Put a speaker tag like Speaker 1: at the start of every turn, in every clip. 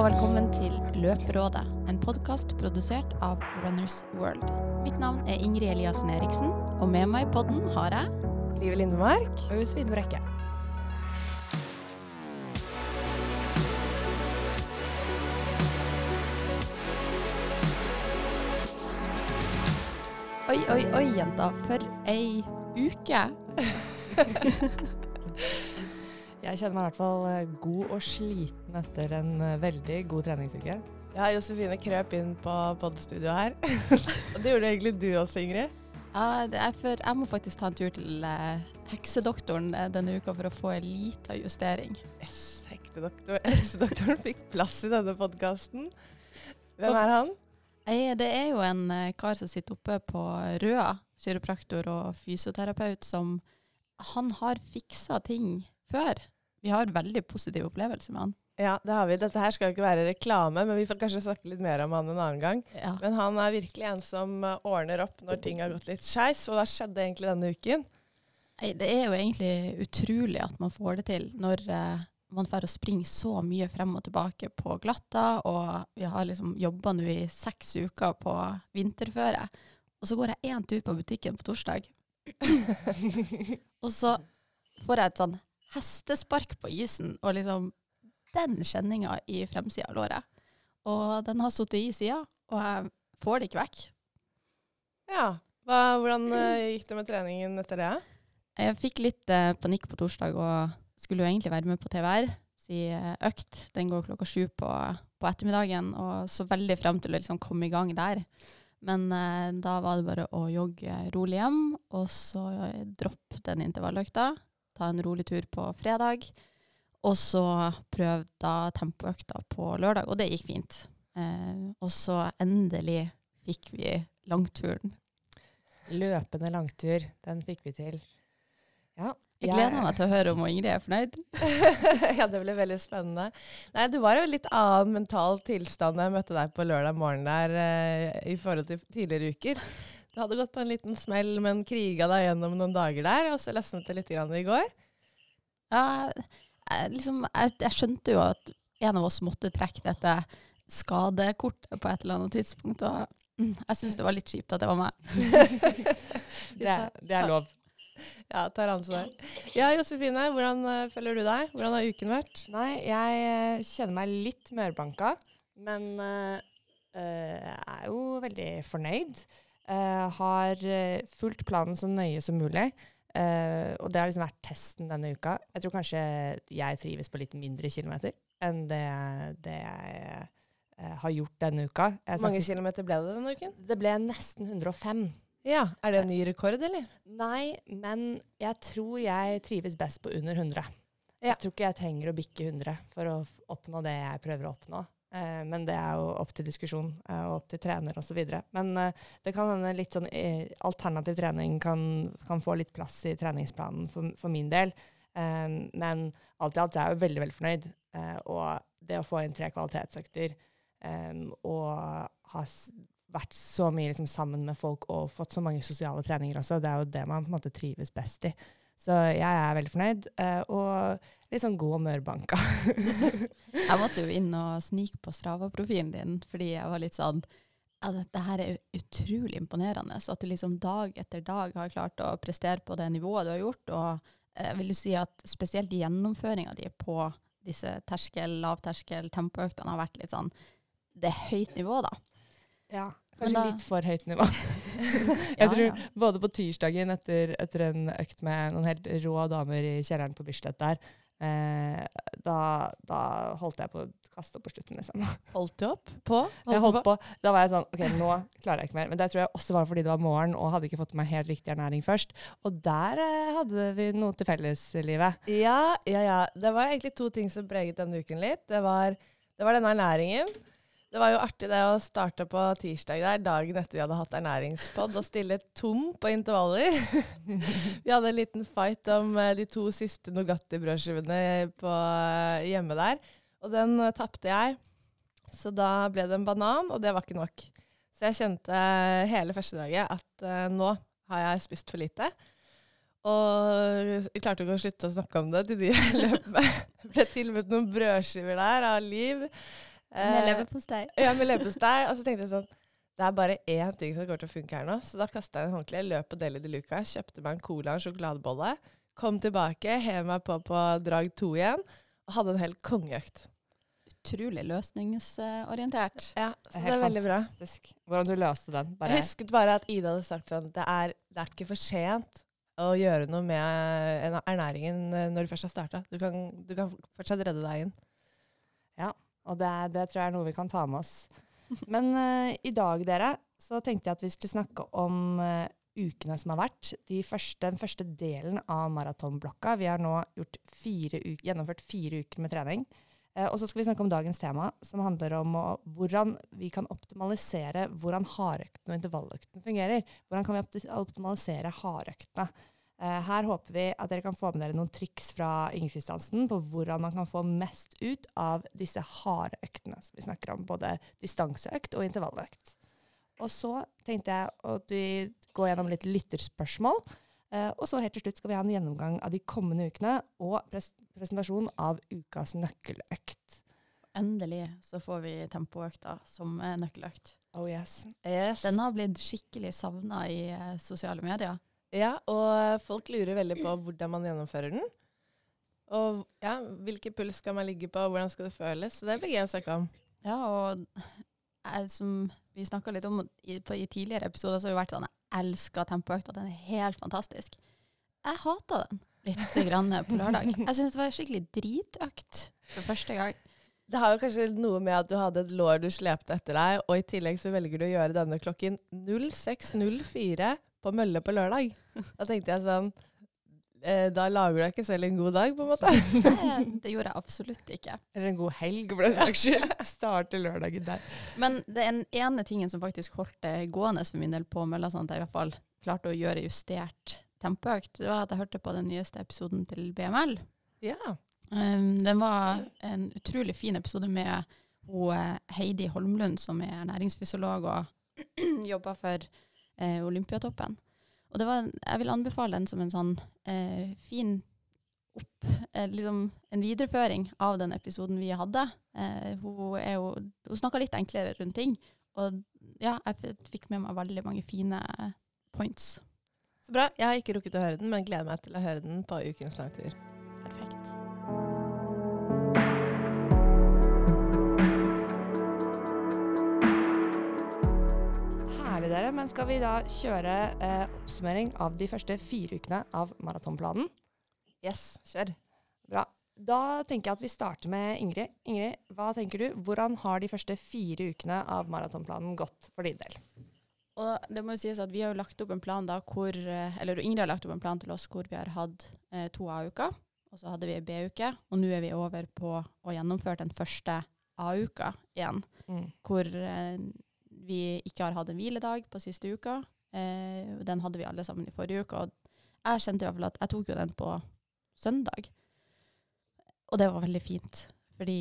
Speaker 1: og velkommen til Løperådet, en podkast produsert av Runners World. Mitt navn er Ingrid Eliassen Eriksen, og med meg i podden har jeg
Speaker 2: Live Lindemark og Josefine Brekke.
Speaker 1: Oi, oi, oi, jenta. For ei uke.
Speaker 2: Jeg kjenner meg i hvert fall eh, god og sliten etter en eh, veldig god treningsuke.
Speaker 3: Ja, Josefine krøp inn på podstudioet her. og det gjorde egentlig du også, Ingrid.
Speaker 1: Ja, det er for jeg må faktisk ta en tur til eh, heksedoktoren denne uka for å få en liten justering.
Speaker 3: Yes, heksedoktor. Heksedoktoren fikk plass i denne podkasten. Hvem er han?
Speaker 1: Det er jo en kar som sitter oppe på Røa, kiropraktor og fysioterapeut, som han har fiksa ting før. Vi har veldig positiv opplevelse med han.
Speaker 3: Ja, det har vi. Dette her skal jo ikke være reklame, men vi får kanskje snakke litt mer om han en annen gang.
Speaker 1: Ja.
Speaker 3: Men han er virkelig en som eh, ordner opp når ting har gått litt skeis. Og hva skjedde egentlig denne uken?
Speaker 1: Nei, det er jo egentlig utrolig at man får det til når eh, man får å springe så mye frem og tilbake på glatta, og vi har liksom jobba nå i seks uker på vinterføre. Og så går jeg én tur på butikken på torsdag, og så får jeg et sånn hestespark på isen, og liksom den kjenninga i fremsida av låret. Og den har sittet i sida, og jeg får det ikke vekk.
Speaker 3: Ja. Hva, hvordan eh, gikk det med treningen etter det?
Speaker 1: Jeg fikk litt eh, panikk på torsdag og skulle jo egentlig være med på TVR. Si eh, økt. Den går klokka sju på, på ettermiddagen, og så veldig frem til å liksom komme i gang der. Men eh, da var det bare å jogge rolig hjem, og så eh, droppe den intervalløkta. Ta en rolig tur på fredag. Og så prøve da tempoøkta på lørdag, og det gikk fint. Eh, og så endelig fikk vi langturen.
Speaker 2: Løpende langtur, den fikk vi til. Ja,
Speaker 1: Jeg gleder meg til å høre om Ingrid er fornøyd.
Speaker 3: ja, det ble veldig spennende. Nei, Du var jo litt annen mental tilstand da jeg møtte deg på lørdag morgen der eh, i forhold til tidligere uker. Du hadde gått på en liten smell, men kriga deg gjennom noen dager der, og så løsnet det litt grann i går.
Speaker 1: Ja, jeg, liksom, jeg, jeg skjønte jo at en av oss måtte trekke dette skadekortet på et eller annet tidspunkt. Og jeg syns det var litt kjipt at det var meg.
Speaker 2: Det, er- det er lov.
Speaker 3: Ja, tar ansvar. Ja, Josefine, hvordan eh, føler du deg? Hvordan har uken vært?
Speaker 2: Nei, jeg eh, kjenner meg litt mørbanka, men eh, jeg er jo veldig fornøyd. Eh, har eh, fulgt planen så nøye som mulig. Uh, og det har liksom vært testen denne uka. Jeg tror kanskje jeg trives på litt mindre kilometer enn det, det jeg uh, har gjort denne uka.
Speaker 3: Hvor mange kilometer ble det denne uken?
Speaker 2: det ble nesten 105.
Speaker 3: Ja, Er det en ny rekord, eller?
Speaker 2: Nei, men jeg tror jeg trives best på under 100.
Speaker 3: Ja.
Speaker 2: Jeg tror ikke jeg trenger å bikke 100 for å oppnå det jeg prøver å oppnå. Eh, men det er jo opp til diskusjon eh, og opp til trener osv. Men eh, det kan hende litt sånn alternativ trening kan, kan få litt plass i treningsplanen for, for min del. Men alt i alt er jeg veldig veldig fornøyd. Og det å få inn tre kvalitetsøkter og ha vært så mye liksom, sammen med folk og fått så mange sosiale treninger også, det er jo det man på en måte trives best i. Så jeg er veldig fornøyd, og litt sånn god og mørbanka.
Speaker 1: Jeg måtte jo inn og snike på Strava-profilen din, fordi jeg var litt sånn ja, Dette her er utrolig imponerende. At du liksom dag etter dag har klart å prestere på det nivået du har gjort. Og jeg vil jo si at spesielt gjennomføringa di på disse terskel, lavterskel, tempoøktene har vært litt sånn Det er høyt nivå, da.
Speaker 2: Ja, kanskje
Speaker 1: da-
Speaker 2: litt for høyt nivå. jeg
Speaker 1: Ja,
Speaker 2: tror
Speaker 1: ja.
Speaker 2: både på tirsdagen etter, etter en økt med noen helt rå damer i kjelleren på Bislett der, eh, da, da holdt jeg på å kaste opp på slutten, liksom.
Speaker 3: Holdt du opp på?
Speaker 2: Jeg
Speaker 3: du
Speaker 2: holdt på. Da var jeg sånn OK, nå klarer jeg ikke mer. Men det tror jeg også var fordi det var morgen og hadde ikke fått meg helt riktig ernæring først. Og der eh, hadde vi noe til felles, livet.
Speaker 3: Ja, ja, ja. Det var egentlig to ting som preget denne uken litt. Det var, det var denne ernæringen. Det var jo artig det å starte på tirsdag der, dagen etter vi hadde hatt ernæringspod, og stille tom på intervaller. vi hadde en liten fight om eh, de to siste Nugatti-brødskivene eh, hjemme der, og den uh, tapte jeg. Så da ble det en banan, og det var ikke nok. Så jeg kjente eh, hele første daget at eh, nå har jeg spist for lite. Og jeg klarte ikke å slutte å snakke om det til de jeg løp med. Ble tilbudt noen brødskiver der av Liv.
Speaker 1: Med
Speaker 3: Eh,
Speaker 1: leverpostei.
Speaker 3: Ja, med leverpostei. Og så tenkte jeg sånn Det er bare én ting som kommer til å funke her nå. Så da kasta jeg en håndkle, løp på Deli de Luca, kjøpte meg en cola og en sjokoladebolle. Kom tilbake, hev meg på på drag to igjen, og hadde en hel kongeøkt.
Speaker 1: Utrolig løsningsorientert.
Speaker 3: Ja, så det
Speaker 2: Helt
Speaker 3: er veldig bra.
Speaker 2: Hvordan du løste den. Bare,
Speaker 3: Jeg husket bare at Ida hadde sagt sånn det er, det er ikke for sent å gjøre noe med ernæringen når du først har starta. Du, kan- du kan fortsatt redde deg inn.
Speaker 2: Og det, det tror jeg er noe vi kan ta med oss. Men uh, i dag, dere, så tenkte jeg at vi skulle snakke om uh, ukene som har vært. De første, den første delen av maratonblokka. Vi har nå gjort fire uker, gjennomført fire uker med trening. Uh, og så skal vi snakke om dagens tema, som handler om hvordan vi kan optimalisere hvordan hardøkten og intervalløkten fungerer. Hvordan kan vi optimalisere hardøktene? Eh, her håper vi at dere kan få med dere noen triks fra Inger Kristiansen på hvordan man kan få mest ut av disse harde øktene som vi snakker om. Både distanseøkt og intervalløkt. Og så tenkte jeg at vi går gjennom litt lytterspørsmål. Eh, og så helt til slutt skal vi ha en gjennomgang av de kommende ukene og pres presentasjon av ukas nøkkeløkt.
Speaker 1: Endelig så får vi tempoøkta som er nøkkeløkt.
Speaker 2: Oh yes.
Speaker 3: Yes.
Speaker 1: Den har blitt skikkelig savna i eh, sosiale medier.
Speaker 3: Ja, og folk lurer veldig på hvordan man gjennomfører den. Og ja, hvilken puls skal man ligge på, og hvordan skal det føles. Så det blir gøy å snakke om.
Speaker 1: Ja, og jeg, som vi snakka litt om i, på, i tidligere episoder, så har vi vært sånn Jeg elsker tempoøkta, den er helt fantastisk. Jeg hata den litt grann på lørdag. Jeg syns det var skikkelig dritøkt for første gang.
Speaker 3: Det har jo kanskje noe med at du hadde et lår du slepte etter deg, og i tillegg så velger du å gjøre denne klokken 06.04 på mølle på lørdag. Da tenkte jeg sånn eh, Da lager du deg ikke selv en god dag, på en måte.
Speaker 1: Det, det gjorde jeg absolutt ikke.
Speaker 2: Eller en god helg, for den saks skyld. Starte lørdagen der.
Speaker 1: Men den ene tingen som faktisk holdt det gående for min del på mølla, sånn at jeg i hvert fall klarte å gjøre justert tempoøkt, det var at jeg hørte på den nyeste episoden til BML.
Speaker 3: Ja.
Speaker 1: Um, den var en utrolig fin episode med hun, eh, Heidi Holmlund, som er ernæringsfysiolog og jobber for eh, Olympiatoppen. Og det var, jeg vil anbefale den som en sånn eh, fin opp, eh, liksom en videreføring av den episoden vi hadde. Eh, hun er jo, hun snakka litt enklere rundt ting. Og ja, jeg fikk med meg veldig mange fine points.
Speaker 3: Så bra. Jeg har ikke rukket å høre den, men gleder meg til å høre den på ukens langtur.
Speaker 2: Herlig, dere. Men skal vi da kjøre eh, oppsummering av de første fire ukene av maratonplanen?
Speaker 3: Yes, kjør.
Speaker 2: Bra. Da tenker jeg at vi starter med Ingrid. Ingrid, hva tenker du? Hvordan har de første fire ukene av maratonplanen gått for din del?
Speaker 1: Og det må jo sies at vi har lagt opp en plan da hvor eh, Eller Ingrid har lagt opp en plan til oss hvor vi har hatt eh, to A-uker. Og så hadde vi ei B-uke, og nå er vi over på å gjennomføre den første A-uka igjen. Hvor eh, vi ikke har hatt en hviledag på siste uka. Eh, den hadde vi alle sammen i forrige uke. Og jeg kjente i hvert fall at jeg tok jo den på søndag. Og det var veldig fint, fordi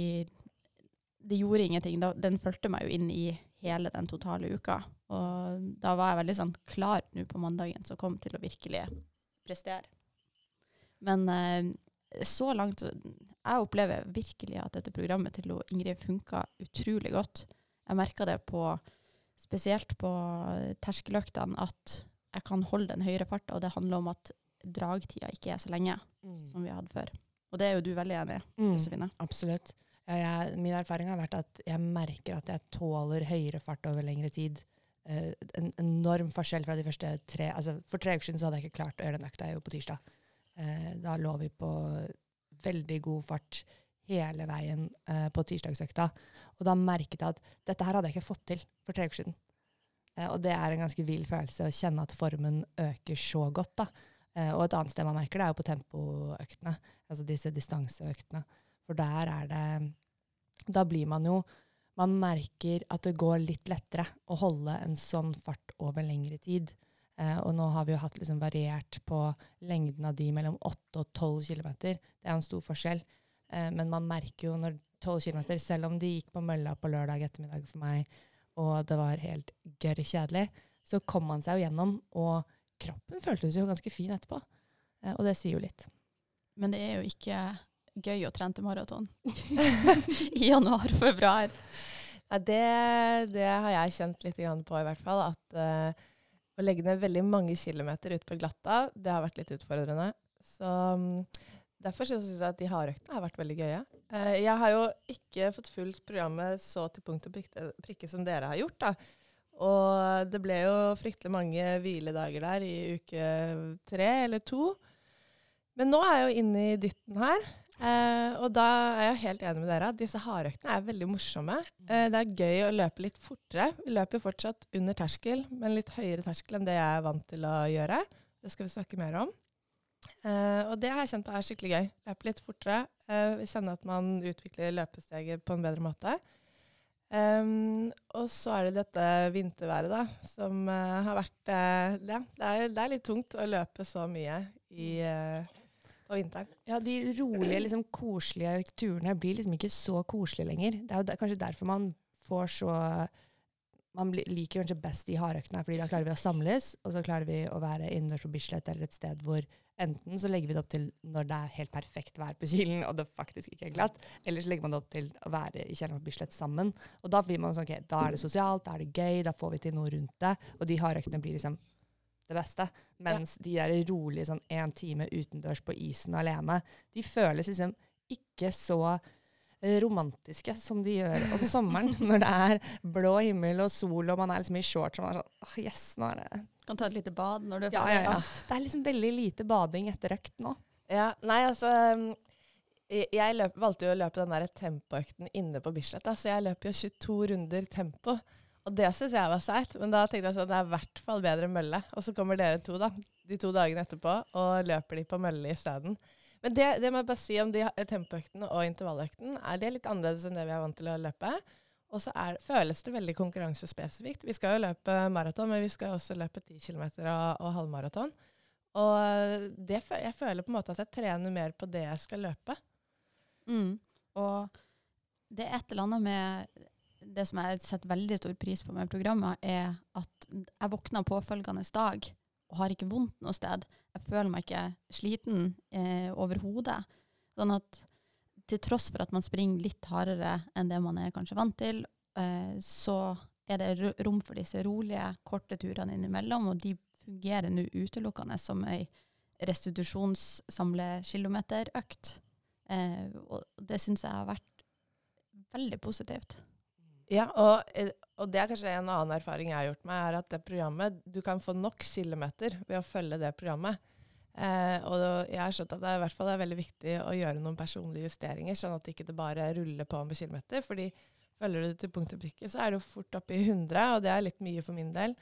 Speaker 1: det gjorde ingenting. Den fulgte meg jo inn i hele den totale uka. Og da var jeg veldig sånn klar nå på mandagen som kom til å virkelig prestere. Men eh, så langt Jeg opplever virkelig at dette programmet til Ingrid funka utrolig godt. Jeg merka det på spesielt på terskeløktene at jeg kan holde den høyere farta, og det handler om at dragtida ikke er så lenge som vi hadde før. Og det er jo du veldig enig i,
Speaker 2: Mm.
Speaker 1: Josefine.
Speaker 2: Absolutt. Ja, jeg, min erfaring har vært at jeg merker at jeg tåler høyere fart over lengre tid. Eh, en enorm forskjell fra de første tre altså For tre uker siden så hadde jeg ikke klart å gjøre den økta jeg gjorde på tirsdag. Eh, da lå vi på veldig god fart hele veien eh, på tirsdagsøkta. Og da merket jeg at dette her hadde jeg ikke fått til for tre uker siden. Eh, og det er en ganske vill følelse å kjenne at formen øker så godt. da. Eh, og et annet sted man merker det, er jo på tempoøktene. Altså disse distanseøktene. For der er det Da blir man jo Man merker at det går litt lettere å holde en sånn fart over lengre tid. Eh, og nå har vi jo hatt liksom variert på lengden av de mellom 8 og 12 km. Det er en stor forskjell. Eh, men man merker jo når 12 km, selv om de gikk på mølla på lørdag ettermiddag for meg, og det var helt gørr kjedelig, så kom man seg jo gjennom, og kroppen føltes jo ganske fin etterpå. Eh, og det sier jo litt.
Speaker 1: Men det er jo ikke gøy å trene til maraton i januar og februar.
Speaker 3: Ja, det, det har jeg kjent litt på, i hvert fall. At uh, å legge ned veldig mange kilometer ut på glatta, det har vært litt utfordrende. Så mm, derfor syns jeg at de hardøktene har vært veldig gøye. Eh, jeg har jo ikke fått fulgt programmet så til punkt og prikke, som dere har gjort, da. Og det ble jo fryktelig mange hviledager der i uke tre eller to. Men nå er jeg jo inne i dytten her. Eh, og da er jeg helt enig med dere disse hardøktene er veldig morsomme. Eh, det er gøy å løpe litt fortere. Vi løper jo fortsatt under terskel, men litt høyere terskel enn det jeg er vant til å gjøre. Det skal vi snakke mer om. Eh, og det har jeg kjent på er skikkelig gøy. Løpe litt fortere. Uh, kjenne at man utvikler løpesteget på en bedre måte. Um, og så er det dette vinterværet, da, som uh, har vært uh, det, det, er, det, er, litt tungt å løpe så mye i, uh, på vinteren.
Speaker 2: Ja, de rolige, liksom koselige turene blir liksom ikke så koselige lenger. Det er jo der, kanskje derfor man får så Man liker kanskje best de hardøktene, fordi da klarer vi å samles, og så klarer vi å være innendørs på Bislett eller et sted hvor Enten så legger vi det opp til når det er helt perfekt vær på Kilen, og det faktisk ikke er glatt, eller så legger man det opp til å være i Kjelleren på Bislett sammen. Og da blir man sånn, ok, da er det sosialt, da er det gøy, da får vi til noe rundt det. Og de hardøktene blir liksom det beste. Mens ja. de der rolige sånn én time utendørs på isen alene, de føles liksom ikke så romantiske som de gjør om sommeren, når det er blå himmel og sol, og man er liksom i shorts og man er sånn oh, yes, nå er det
Speaker 1: Kan ta et lite bad når du er
Speaker 2: ferdig. Ja, ja, ja. Det er liksom veldig lite bading etter økt nå.
Speaker 3: Ja, nei, altså Jeg løp, valgte jo å løpe den der tempoøkten inne på Bislett, da, så jeg løper jo 22 runder tempo. Og det syns jeg var seigt, men da tenkte jeg sånn, det er i hvert fall bedre mølle. Og så kommer dere to, da, de to dagene etterpå, og løper de på mølle isteden. Men det, det må jeg bare si om de tempoøktene og intervalløkten, er det litt annerledes enn det vi er vant til å løpe. Og så føles det veldig konkurransespesifikt. Vi skal jo løpe maraton, men vi skal også løpe 10 km og, og halvmaraton. Og det, jeg føler på en måte at jeg trener mer på det jeg skal løpe.
Speaker 1: Mm. Og det er et eller annet med det som jeg setter veldig stor pris på med programmet, er at jeg våkner påfølgende dag og har ikke vondt noe sted. Jeg føler meg ikke sliten eh, overhodet. Sånn at til tross for at man springer litt hardere enn det man er kanskje vant til, eh, så er det rom for disse rolige, korte turene innimellom, og de fungerer nå utelukkende som ei restitusjonssamle-kilometerøkt. Eh, og det syns jeg har vært veldig positivt.
Speaker 3: Ja, og, eh, og, det er kanskje en annen erfaring jeg har gjort meg, er at det programmet Du kan få nok kilometer ved å følge det programmet. Eh, og jeg har skjønt at det i hvert fall er veldig viktig å gjøre noen personlige justeringer, sånn at det ikke bare ruller på med kilometer. fordi følger du det til punkt og prikke, så er det jo fort oppe i 100, og det er litt mye for min del.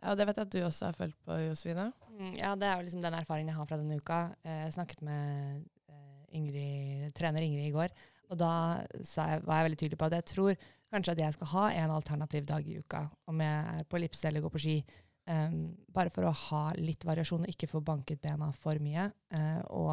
Speaker 3: Og det vet jeg at du også har følt på, Josefine.
Speaker 2: Mm, ja, det er jo liksom den erfaringen jeg har fra denne uka. Eh, jeg snakket med eh, Ingrid, trener Ingrid i går, og da jeg, var jeg veldig tydelig på at jeg tror kanskje at jeg skal ha en alternativ dag i uka, om jeg er på ellipse eller går på ski. Um, bare for å ha litt variasjon og ikke få banket bena for mye. Uh, og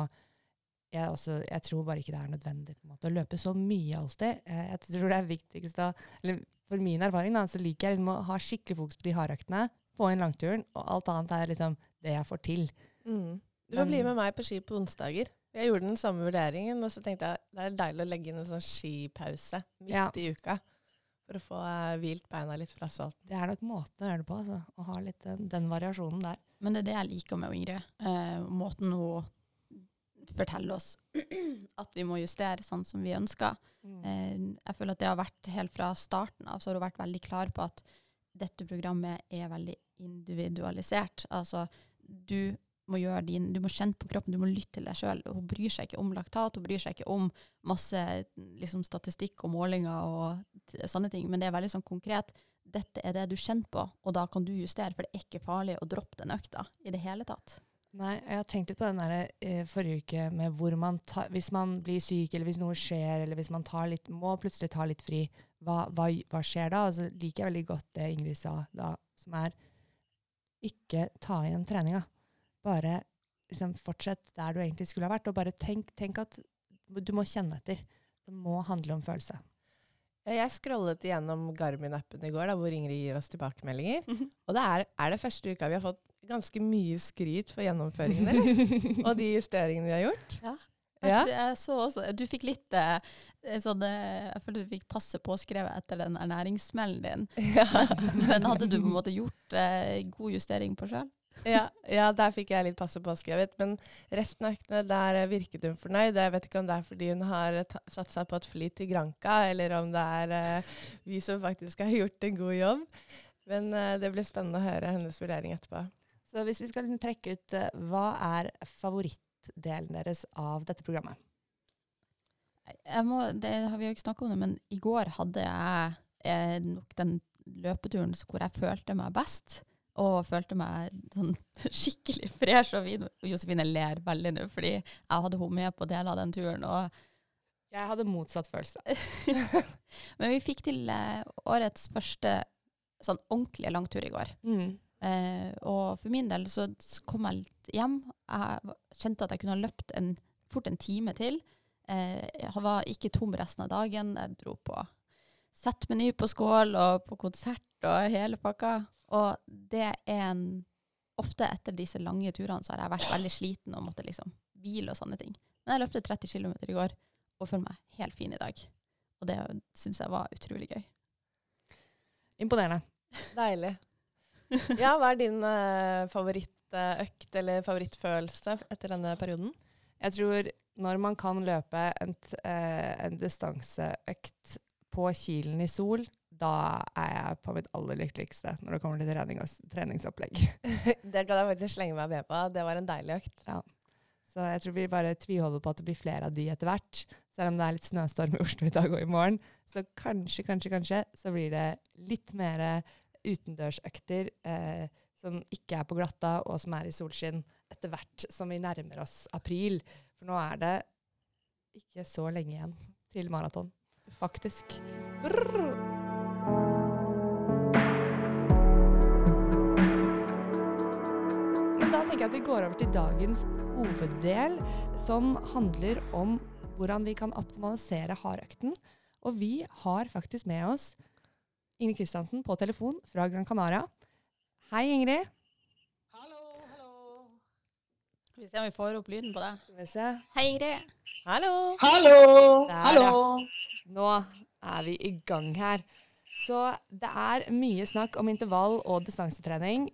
Speaker 2: jeg, også, jeg, tror bare ikke det er nødvendig måte, å løpe så mye alltid. Uh, jeg tror det er viktigst da, eller For min erfaring da, så liker jeg liksom å ha skikkelig fokus på de hardøktene, få inn langturen, og alt annet er liksom det jeg får til.
Speaker 3: Mm. Du må bli med meg på ski på onsdager. Jeg gjorde den samme vurderingen, og så tenkte jeg det er deilig å legge inn en sånn skipause midt ja. i uka for å få uh, hvilt beina litt fra salten.
Speaker 2: Det er nok måten å gjøre det på, altså, å ha litt den, den, variasjonen der.
Speaker 1: Men det er det jeg liker med Ingrid. Eh, måten hun forteller oss at vi må justere sånn som vi ønsker. Mm. Uh, jeg føler at det har vært helt fra starten av, så har hun vært veldig klar på at dette programmet er veldig individualisert. Altså, du må gjøre din, du må kjenne på kroppen, du må lytte til deg sjøl. Hun bryr seg ikke om laktat, hun bryr seg ikke om masse liksom, statistikk og målinger og sånne ting, men det er veldig sånn konkret. Dette er det du kjenner på, og da kan du justere, for det er ikke farlig å droppe den økta i det hele tatt.
Speaker 2: Nei, jeg har tenkt litt på den der eh, forrige uke med hvor man tar Hvis man blir syk, eller hvis noe skjer, eller hvis man litt, må plutselig ta litt fri, hva, hva, hva skjer da? Og så liker jeg veldig godt det Ingrid sa da, som er ikke ta igjen treninga bare liksom, fortsett der du egentlig skulle ha vært, og bare tenk, tenk at du må kjenne etter. Det må handle om følelse.
Speaker 3: Jeg scrollet igjennom Garmin-appen i går, da, hvor Ingrid gir oss tilbakemeldinger. Mm -hmm. Og det er, er, det første uka vi har fått ganske mye skryt for gjennomføringene, og de justeringene vi har gjort.
Speaker 1: Ja.
Speaker 3: Ja.
Speaker 1: jeg så også Du fikk litt eh, sånn eh, Jeg føler du fikk passe påskrevet etter den ernæringssmellen din. Men hadde du på en måte gjort eh, god justering på sjøl?
Speaker 3: Ja, ja, der fikk jeg litt passe påskrevet. Men resten av øktene, der virket hun fornøyd. Jeg vet ikke om det er fordi hun har satt seg på et fly til Granca, eller om det er eh, vi som faktisk har gjort en god jobb. Men eh, det blir spennende å høre hennes vurdering etterpå.
Speaker 2: Så hvis vi skal liksom trekke ut eh, hva er favorittdelen deres av dette programmet?
Speaker 1: Jeg må, det har vi jo ikke snakka om det, men i går hadde jeg eh, nok den løpeturen hvor jeg følte meg best. Og følte meg sånn skikkelig fresh og fin. Josefine ler veldig nå, fordi jeg hadde henne med på deler av den turen. Og,
Speaker 2: Jeg hadde motsatt følelse.
Speaker 1: men vi fikk til eh, årets første sånn ordentlige langtur i går.
Speaker 2: Mm.
Speaker 1: Eh, og for min del så kom jeg litt hjem. Jeg kjente at jeg kunne ha løpt en, fort en time til. Eh, jeg var ikke tom resten av dagen. Jeg dro på settmeny på Skål og på konsert og hele pakka. Og det er en Ofte etter disse lange turene så har jeg vært veldig sliten og måtte liksom hvile og sånne ting. Men jeg løpte 30 km i går og føler meg helt fin i dag. Og det syns jeg var utrolig gøy.
Speaker 2: Imponerende.
Speaker 3: Deilig. Ja, hva er din uh, favorittøkt eller favorittfølelse etter denne perioden?
Speaker 2: Jeg tror når man kan løpe en, eh, en distanseøkt på kilen i sol, da er jeg på mitt aller lykkeligste når det kommer til trening og, treningsopplegg.
Speaker 3: Det kan jeg faktisk slenge meg med på. Det var en deilig økt.
Speaker 2: Så jeg tror vi bare tviholder på at det blir flere av de etter hvert. Selv om det er litt snøstorm i Oslo i dag og i morgen. Så kanskje, kanskje, kanskje så blir det litt mer utendørsøkter eh, som ikke er på glatta, og som er i solskinn etter hvert som vi nærmer oss april. For nå er det ikke så lenge igjen til maraton, faktisk. Brrr. Men da tenker jeg at vi går over til dagens hoveddel, som handler om hvordan vi kan optimalisere hardøkten. Og vi har faktisk med oss Ingrid Kristiansen på telefon fra Gran Canaria. Hei, Ingrid.
Speaker 4: Hallo, hallo.
Speaker 1: Skal vi se om vi får opp lyden på det.
Speaker 2: Skal vi se.
Speaker 1: Hei, Ingrid.
Speaker 3: Hallo!
Speaker 4: Hallo,
Speaker 2: Der,
Speaker 4: hallo.
Speaker 2: Nå er vi i gang her. Så det er mye snakk om intervall og distansetrening.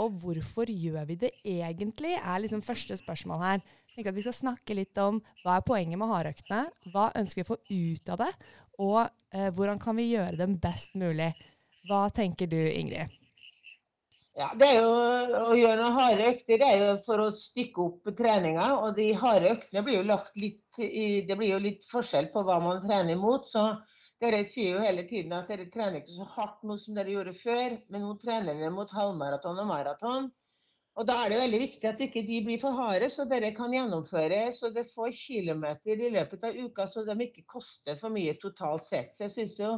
Speaker 2: Og hvorfor gjør vi det egentlig, er liksom første spørsmål her. Jeg tenker at Vi skal snakke litt om hva er poenget med hardøktene, hva ønsker vi å få ut av det, og eh, hvordan kan vi gjøre dem best mulig. Hva tenker du, Ingrid?
Speaker 4: Ja, det er jo å gjøre noen harde økter det er jo for å stykke opp treninga. Og de harde øktene blir jo lagt litt i Det blir jo litt forskjell på hva man trener mot. Så dere sier jo hele tiden at dere trener ikke så hardt nå som dere gjorde før, men nå trener dere mot halvmaraton og maraton. Og da er det veldig viktig at ikke de blir for harde, så dere kan gjennomføre så dere får kilometer i løpet av uka, så de ikke koster for mye totalt sett. Så jeg synes jo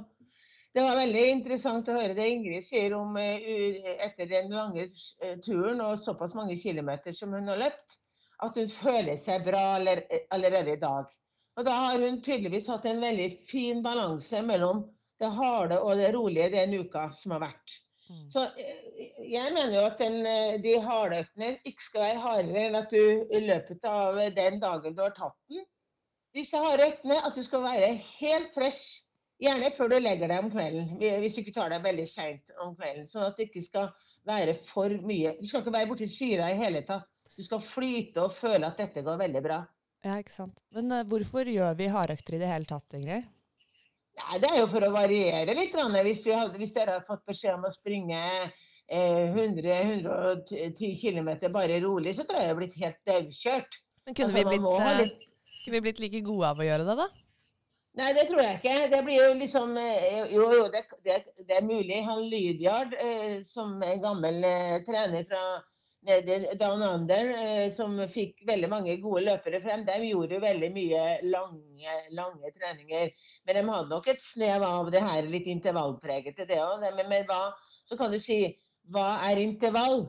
Speaker 4: det var veldig interessant å høre det Ingrid sier om eh, etter den lange eh, turen og såpass mange kilometer som hun har løpt, at hun føler seg bra allerede i dag. Og da har hun tydeligvis hatt en veldig fin balanse mellom det harde og det rolige den uka som har vært. Så eh, jeg mener jo at den, eh, de harde øktene ikke skal være hardere enn at du i løpet av den dagen du har tatt den, disse harde øktene, at du skal være helt fresh Gjerne før du legger deg om kvelden, hvis du ikke tar deg veldig seint om kvelden. Sånn at det ikke skal være for mye. Du skal ikke være borti syra i hele tatt. Du skal flyte og føle at dette går veldig bra.
Speaker 2: Ja, ikke sant. Men uh, hvorfor gjør vi hardøkter i det hele tatt, Ingrid?
Speaker 4: Nei, det er jo for å variere litt. Hvis, vi hadde, hvis dere har fått beskjed om å springe eh, 100-110 km bare rolig, så tror jeg det har blitt helt daukjørt.
Speaker 3: Men kunne,
Speaker 4: Altså,
Speaker 3: vi blitt, eh,
Speaker 4: litt-
Speaker 3: kunne vi blitt like gode av å gjøre det, da?
Speaker 4: Nei, det tror jeg ikke. Det blir jo liksom eh, Jo, jo, det, det, det er mulig. Han Lydiard, eh, som er en gammel eh, trener fra Down Under, eh, som fikk veldig mange gode løpere frem, de gjorde jo veldig mye lange, lange treninger. Men de hadde nok et snev av det her litt intervallpregete, det òg. Men, men hva Så kan du si hva er intervall?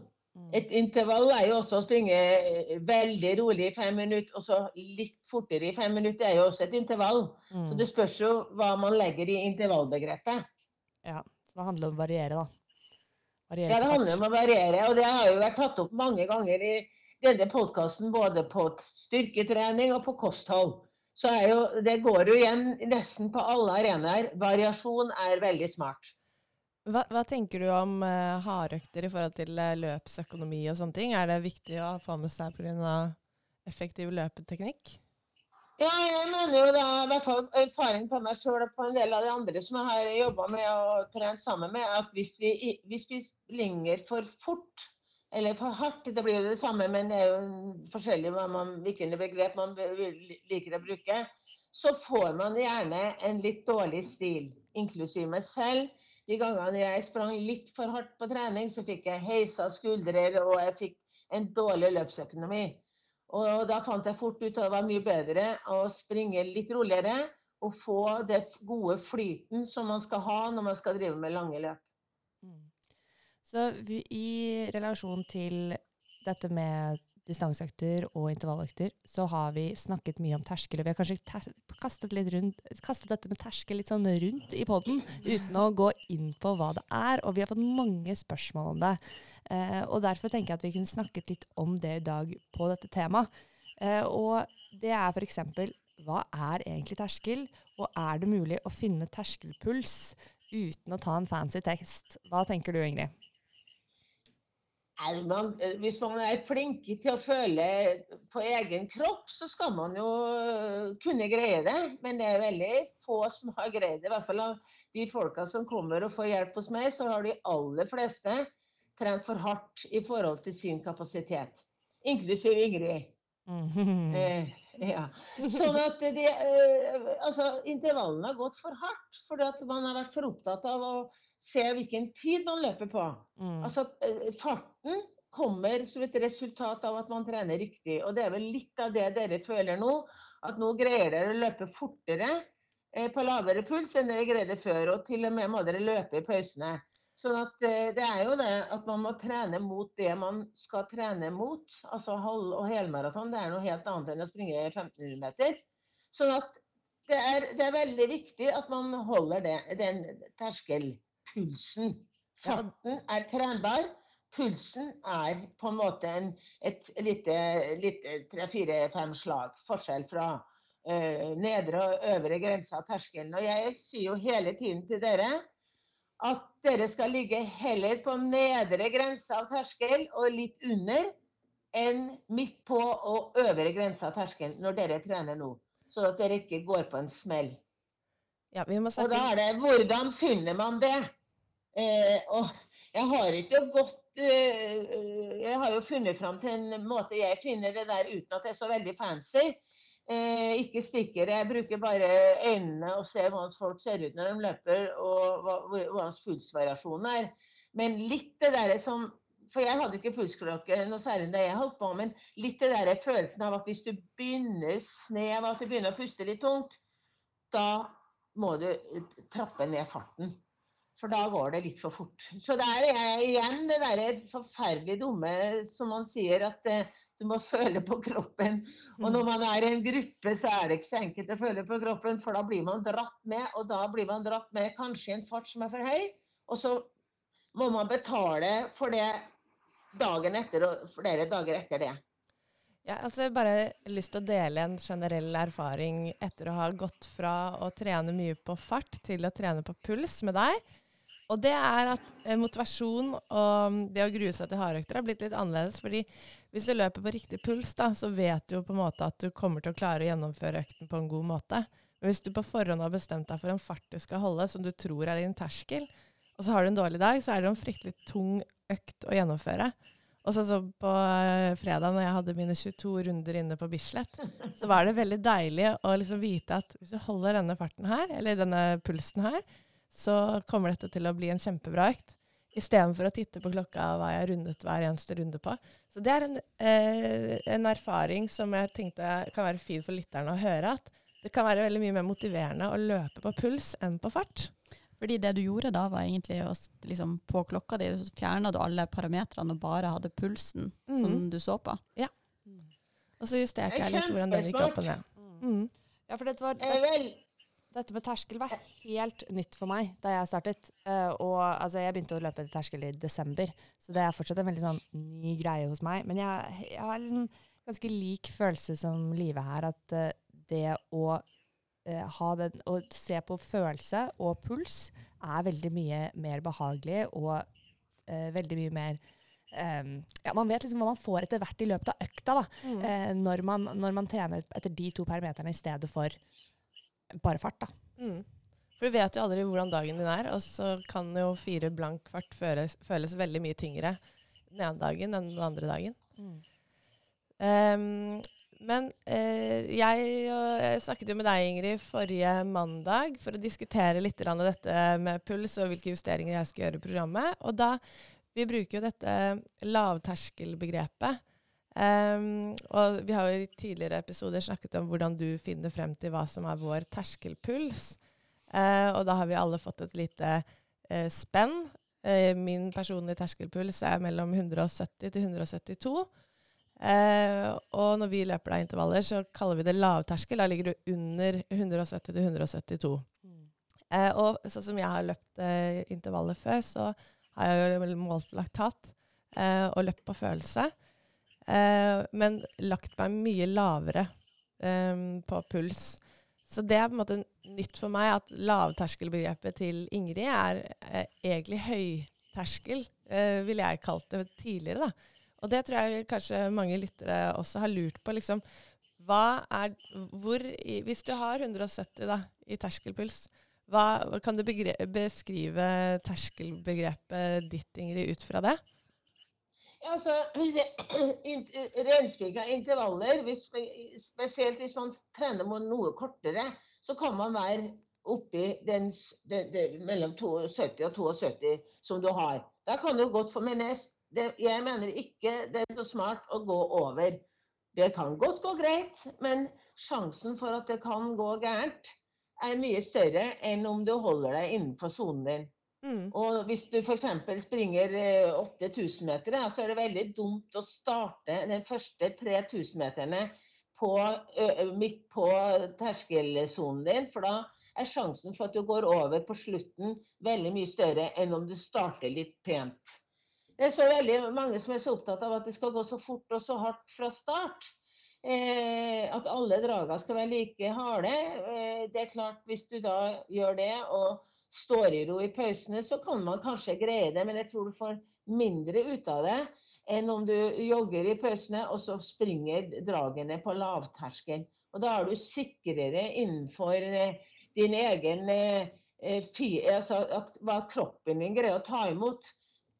Speaker 4: Et intervall er jo også å springe eh, veldig rolig i fem minutter, og så litt fortere i fem minutter. Det er jo også et intervall.
Speaker 2: Mm.
Speaker 4: Så det spørs jo hva man legger i intervallbegrepet.
Speaker 2: Ja, så det handler om å variere, da. Variere
Speaker 4: Ja, det handler om å variere, og det har jo vært tatt opp mange ganger i, denne podkasten både på styrketrening og på kosthold. Så jo, det går jo igjen nesten på alle arenaer. Variasjon er veldig smart.
Speaker 3: Hva, hva tenker du om uh, hardøkter i forhold til uh, løpsøkonomi og sånne ting? Er det viktig å få med seg pga. effektiv løpeteknikk?
Speaker 4: Ja, jeg mener jo da, i hvert fall erfaring på meg sjøl og på en del av de andre som jeg har jobba med og trent sammen med, at hvis vi, hvis vi springer for fort eller for hardt, det blir jo det samme, men det er jo forskjellig man, hvilke begrep man liker å bruke, så får man gjerne en litt dårlig stil, inklusiv meg selv. De gangene jeg sprang litt for hardt på trening, så fikk jeg heisa skuldrer og jeg fikk en dårlig løpsøkonomi. Og da fant jeg fort ut at det var mye bedre å springe litt roligere og få det gode flyten som man skal ha når man skal drive med lange løp. Mm.
Speaker 2: Så i relasjon til dette med distanseøkter og intervalløkter, så har vi snakket mye om terskel. Vi har kanskje kastet, rundt, kastet, dette med terskel litt sånn rundt i poden, uten å gå inn på hva det er. Og vi har fått mange spørsmål om det. Eh, og derfor tenker jeg at vi kunne snakket litt om det i dag på dette temaet. Eh, og det er f.eks. hva er egentlig terskel, og er det mulig å finne terskelpuls uten å ta en fancy tekst? Hva tenker du, Ingrid?
Speaker 4: Man, eh, hvis man er flink til å føle på egen kropp, så skal man jo eh, kunne greie det. Men det er veldig få som har greid det. I hvert fall av de folka som kommer og får hjelp hos meg, så har de aller fleste trent for hardt i forhold til sin kapasitet. Inklusiv Ingrid. Mm. Eh, ja. Sånn at de, eh, altså, intervallene har gått for hardt fordi at man har vært for opptatt av å se hvilken tid man løper på. Mm. Altså, eh, farten kommer som et resultat av at man trener riktig. Og det er vel litt av det dere føler nå. At nå greier dere å løpe fortere eh, på lavere puls enn dere greide før. Og til og med må dere løpe i pausene. Sånn at eh, det er jo det at man må trene mot det man skal trene mot. Altså halv- og helmaraton det er noe helt annet enn å springe 1500 meter. Sånn at det er, det er veldig viktig at man holder det, den terskel pulsen. Farten er trenbar. Pulsen er på en måte en, et lite, lite tre-fire-fem slag forskjell fra uh, nedre og øvre grense av terskelen. Og jeg sier jo hele tiden til dere at dere skal ligge heller på nedre grense av terskel og litt under enn midt på og øvre grense av terskelen når dere trener nå. Så at dere ikke går på en smell. Ja, og da er det hvordan finner man det? Eh, og jeg har ikke gått eh, Jeg har jo funnet fram til en måte jeg finner det der uten at det er så veldig fancy. Eh, ikke stikker. Jeg bruker bare øynene og ser hvordan folk ser ut når de løper, og hvordan pulsvariasjonen er. Men litt det derre som For jeg hadde ikke pulsklokke noe særlig da jeg holdt på, men litt det der følelsen av at hvis du begynner snev, at du begynner å puste litt tungt, da må du trappe ned farten. For da går det litt for fort. Så der er igjen det derre forferdelig dumme som man sier, at eh, du må føle på kroppen. Og når man er i en gruppe, så er det ikke så enkelt å føle på kroppen, for da blir man dratt med, og da blir man dratt med kanskje i en fart som er for høy. Og så må man betale for det dagen etter og flere dager etter det.
Speaker 3: Ja, altså jeg bare lyst til å dele en generell erfaring etter å ha gått fra å trene mye på fart til å trene på puls med deg. Og det er at eh, motivasjon og det å grue seg til hardøkter har blitt litt annerledes. fordi hvis du løper på riktig puls, da, så vet du jo på en måte at du kommer til å klare å gjennomføre økten på en god måte. Men hvis du på forhånd har bestemt deg for en fart du skal holde, som du tror er din terskel, og så har du en dårlig dag, så er det en fryktelig tung økt å gjennomføre. Og så, så på uh, fredag når jeg hadde mine 22 runder inne på Bislett, så var det veldig deilig å liksom vite at hvis du holder denne farten her, eller denne pulsen her, så kommer dette til å bli en kjempebra økt. Istedenfor å titte på klokka hva jeg har rundet hver eneste runde på. Så det er en, eh, en, erfaring som jeg tenkte kan være fin for lytterne å høre. At det kan være veldig mye mer motiverende å løpe på puls enn på fart.
Speaker 1: Fordi det du gjorde da, var egentlig å liksom, på klokka di så fjerna du alle parametrene og bare hadde pulsen mm. som du så på.
Speaker 3: Ja. Og så justerte jeg litt hvordan den gikk opp og ned. Mm.
Speaker 4: Ja, for det var... Det
Speaker 2: dette med terskel var helt nytt for meg da jeg startet. Uh, og altså, jeg begynte å løpe etter terskel i desember, så det er fortsatt en veldig sånn ny greie hos meg. Men jeg, jeg har liksom ganske lik følelse som Live her, at uh, det å, uh, ha den, å se på følelse og puls er veldig mye mer behagelig og veldig mye mer Um, ja, man vet liksom hva man får etter hvert i løpet av økta, da, mm. uh, når, man, når, man, trener etter de to parameterne i stedet for bare fart. da. Mm.
Speaker 3: For Du vet jo aldri hvordan dagen din er, og så kan jo fire blank fart føles, føles veldig mye tyngre den ene dagen enn den andre dagen. Mm. Um, men uh, jeg, jeg, snakket jo med deg, Ingrid, forrige mandag for å diskutere litt dette med puls og hvilke justeringer jeg skal gjøre i programmet. Og da, Vi bruker jo dette lavterskelbegrepet. Um, og vi har jo i tidligere episoder snakket om hvordan du finner frem til hva som er vår terskelpuls. Uh, og da har vi alle fått et lite uh, spenn. Uh, min personlige terskelpuls er mellom 170 til 172. og når vi løper deg intervaller, så kaller vi det lavterskel. Da ligger du under 170 til 172. Mm. og sånn som jeg har løpt intervaller før, så har jeg jo målt laktat og løpt på følelse. Uh, men lagt meg mye lavere eh, på puls. Så det er på en måte nytt for meg at lavterskelbegrepet til Ingrid er eh, egentlig høyterskel, eh, ville jeg kalt det tidligere. da. Og det tror jeg kanskje mange lyttere også har lurt på. liksom, hva er, hvor, Hvis du har 170 da, i terskelpuls, hva, kan du beskrive terskelbegrepet ditt, Ingrid, ut fra det?
Speaker 4: Altså, Renspikka intervaller, hvis, spesielt hvis man trener noe kortere, så kan man være oppi den, den, den, mellom 72 og 72 som du har. Da kan du godt få Men jeg, det, jeg mener ikke det er så smart å gå over. Det kan godt gå greit, men sjansen for at det kan gå gærent, er mye større enn om du holder deg innenfor sonen din. Mm. Og hvis du f.eks. springer 8000 eh, meter, så er det veldig dumt å starte de første 3000 meterne på, midt på terskelsonen din, for da er sjansen for at du går over på slutten veldig mye større enn om du starter litt pent. Det er så veldig mange som er så opptatt av at det skal gå så fort og så hardt fra start. Eh, at alle dragene skal være like harde. Eh, det er klart, hvis du da gjør det og står i ro i pausene, så kan man kanskje greie det, men jeg tror du får mindre ut av det enn om du jogger i pausene og så springer dragene på lavterskel. Og da er du sikrere innenfor eh, din egen eh, eh altså at, hva kroppen din greier å ta imot.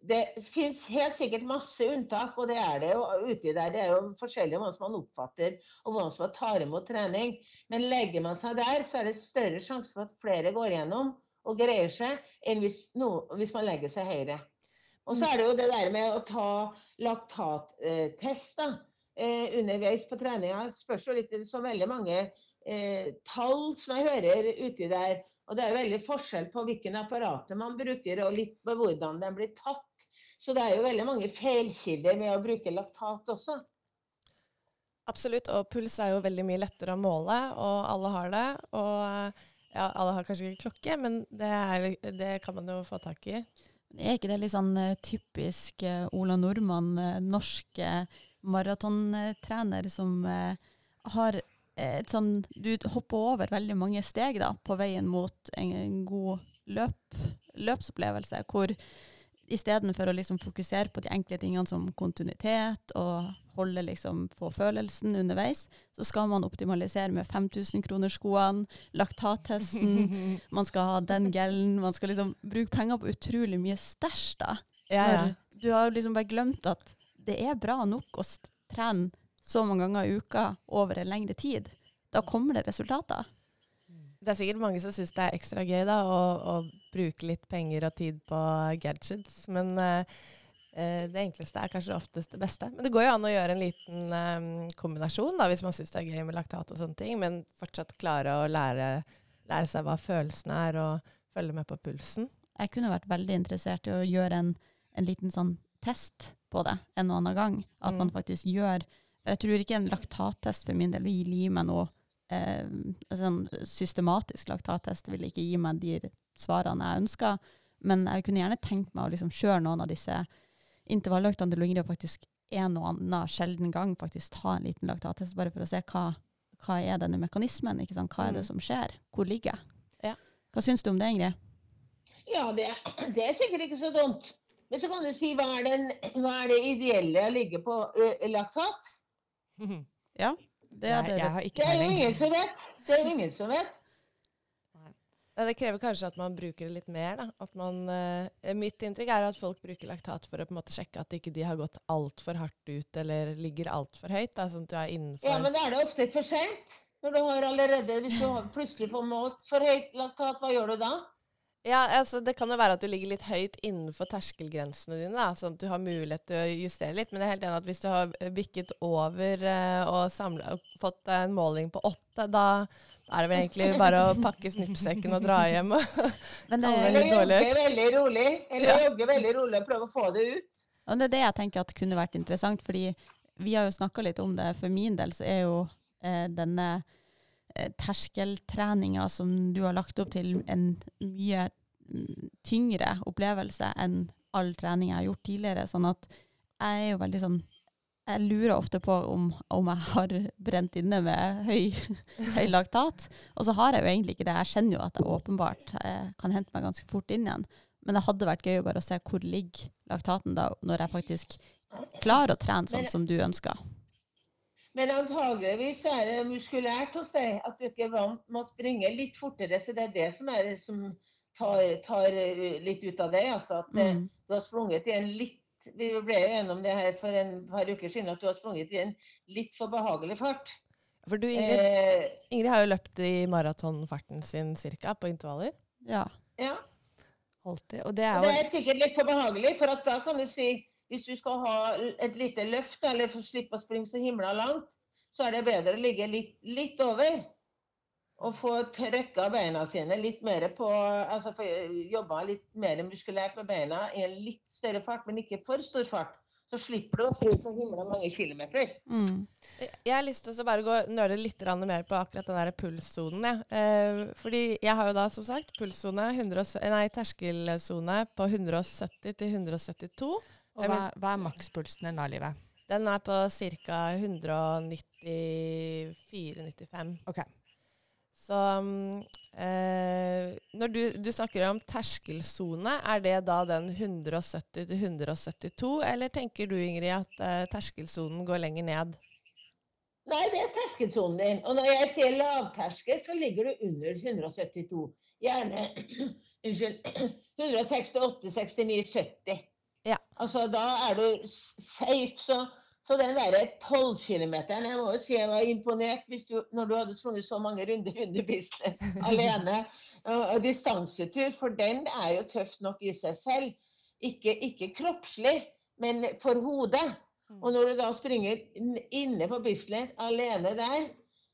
Speaker 4: Det finnes helt sikkert masse unntak, og det er det jo uti der. Det er jo forskjellig hvordan man oppfatter og hvordan man tar imot trening. Men legger man seg der, så er det større sjanse for at flere går gjennom og greier seg, enn hvis, no, hvis man legger seg høyere. Og så er det jo det der med å ta laktattest eh, underveis på treninga. Spørs jo litt så veldig mange eh, tall som jeg hører uti der. Og det er veldig forskjell på hvilken apparater man bruker, og litt på hvordan den blir tatt. Så det er jo veldig mange feilkilder med å bruke laktat også.
Speaker 3: Absolutt, og puls er jo veldig mye lettere å måle, og alle har det. Og ja, alle har kanskje ikke klokke, men det, er, det, kan man jo få tak i.
Speaker 1: Er ikke det litt sånn uh, typisk uh, Ola Nordmann, norske norsk maratontrener, som har et sånn Du hopper over veldig mange steg da, på veien mot en god løp, løpsopplevelse, hvor istedenfor å liksom fokusere på de enkle tingene som kontinuitet og holde liksom på følelsen underveis, så skal man optimalisere med 5000-kronerskoene, laktattesten, man skal ha den gelen, man skal liksom bruke penger på utrolig mye stæsj, da. Ja, ja. Du har liksom bare glemt at det er bra nok å trene så mange ganger i uka over en lengre tid. Da kommer det resultater.
Speaker 3: Det er sikkert mange som syns det er ekstra gøy da, å, å, bruke litt penger og tid på gadgets, men uh, det enkleste er kanskje oftest det beste. Men det går jo an å gjøre en liten um, kombinasjon da, hvis man syns det er gøy med laktat og sånne ting, men fortsatt klare å lære, lære seg hva følelsene er, og følge med på pulsen.
Speaker 1: Jeg kunne vært veldig interessert i å gjøre en, en liten sånn test på det en og annen gang. At mm. man faktisk gjør For jeg tror ikke en laktattest for min del vil gi meg noe eh, sånn systematisk laktattest vil ikke gi meg de svarene jeg ønsker, men jeg kunne gjerne tenkt meg å liksom kjøre noen av disse intervalløktene til Ingrid og faktisk en og annen sjelden gang faktisk ta en liten laktattest, bare for å se hva, hva er denne mekanismen, ikke sant? hva er det
Speaker 3: Mm.
Speaker 1: som skjer, hvor ligger jeg?
Speaker 3: Ja.
Speaker 1: Hva syns du om det, Ingrid?
Speaker 4: Ja, det, det er sikkert ikke så dumt. Men så kan du si hva er, den, hva er det ideelle å ligge på ø, laktat?
Speaker 1: Det
Speaker 2: Nei, jeg har ikke
Speaker 4: Det er jo ingen som vet. Det er ingen som vet.
Speaker 3: Det krever kanskje at man bruker det litt mer. Da. At man, eh, mitt inntrykk er at folk bruker laktat for å på en måte sjekke at ikke de har gått altfor hardt ut eller ligger altfor høyt. Da, sånn at du er innenfor
Speaker 4: Ja, men da er det ofte for sent. Når du har allerede, Hvis du plutselig får målt for høyt laktat, hva gjør du da?
Speaker 3: Ja, altså Det kan jo være at du ligger litt høyt innenfor terskelgrensene dine, da, sånn at du har mulighet til å justere litt. Men jeg er helt enig at hvis du har bikket over eh, og, samlet, og fått en måling på åtte, da, da er det vel egentlig bare å pakke snippsekken og dra hjem.
Speaker 1: Men det,
Speaker 3: Alle
Speaker 4: Eller jogge veldig rolig. Eller
Speaker 3: Ja.
Speaker 4: jogge veldig rolig og prøve å få det ut.
Speaker 1: og det er det jeg tenker at kunne vært interessant, fordi vi har jo snakka litt om det. For min del så er jo eh, denne eh, terskeltreninga som du har lagt opp til, en mye mm, tyngre opplevelse enn all trening jeg har gjort tidligere. Sånn at jeg er jo veldig sånn Jeg lurer ofte på om, om jeg har brent inne med høy, høy laktat. Og så har jeg jo egentlig ikke det. Jeg kjenner jo at jeg åpenbart jeg kan hente meg ganske fort inn igjen. Men det hadde vært gøy å bare se hvor ligger laktaten da, når jeg faktisk klarer å trene sånn som du ønsker.
Speaker 4: Men antageligvis er det muskulært hos deg at du ikke er vant med å springe litt fortere. Så det er det som, er, som tar, tar eh, litt ut av deg. Altså at eh,
Speaker 1: Mm.
Speaker 4: du har sprunget i en litt Vi ble jo gjennom det her for en par uker siden, at du har sprunget i en litt for behagelig fart.
Speaker 3: For du, Ingrid,
Speaker 4: Eh,
Speaker 3: Ingrid har jo løpt i maratonfarten sin cirka, på intervaller.
Speaker 1: Ja.
Speaker 4: ja.
Speaker 2: Alltid. Og det
Speaker 4: er,
Speaker 2: er
Speaker 4: det er sikkert litt for behagelig, for at da kan du si hvis du skal ha et lite løft, eller få slippe å springe så himla langt, så er det bedre å ligge litt, litt over. Og få trykka beina sine litt mer på Altså få jobba litt mer muskulært med beina i en litt større fart, men ikke for stor fart. Så slipper du å springe så himla mange kilometer.
Speaker 1: Mm.
Speaker 3: Jeg har lyst til å bare gå nøle litt mer på akkurat den der pulssonen. Ja. Eh, fordi jeg har jo da som sagt pulssone, nei, terskelsone på 170 til 172.
Speaker 2: og hva, hva er makspulsen din da, Livet?
Speaker 3: Den er på ca. 194-95.
Speaker 2: Okay.
Speaker 3: Så mm, eh, når du, du snakker om terskelsone, er det da den 170-172, eller tenker du Ingrid at eh, terskelsonen går lenger ned?
Speaker 4: Nei, det er terskelsonen din. Og når jeg sier lavterskel, så ligger du under 172. Gjerne unnskyld, 168, 69, 70. Altså, da er du safe. Så, så den derre 12 kilometeren Jeg må jo si jeg var imponert du, når du hadde sprunget så mange runder under Bislett alene. Og, distansetur, for den er jo tøft nok i seg selv. Ikke, ikke kroppslig, men for hodet. Og når du da springer inne på Bislett alene der,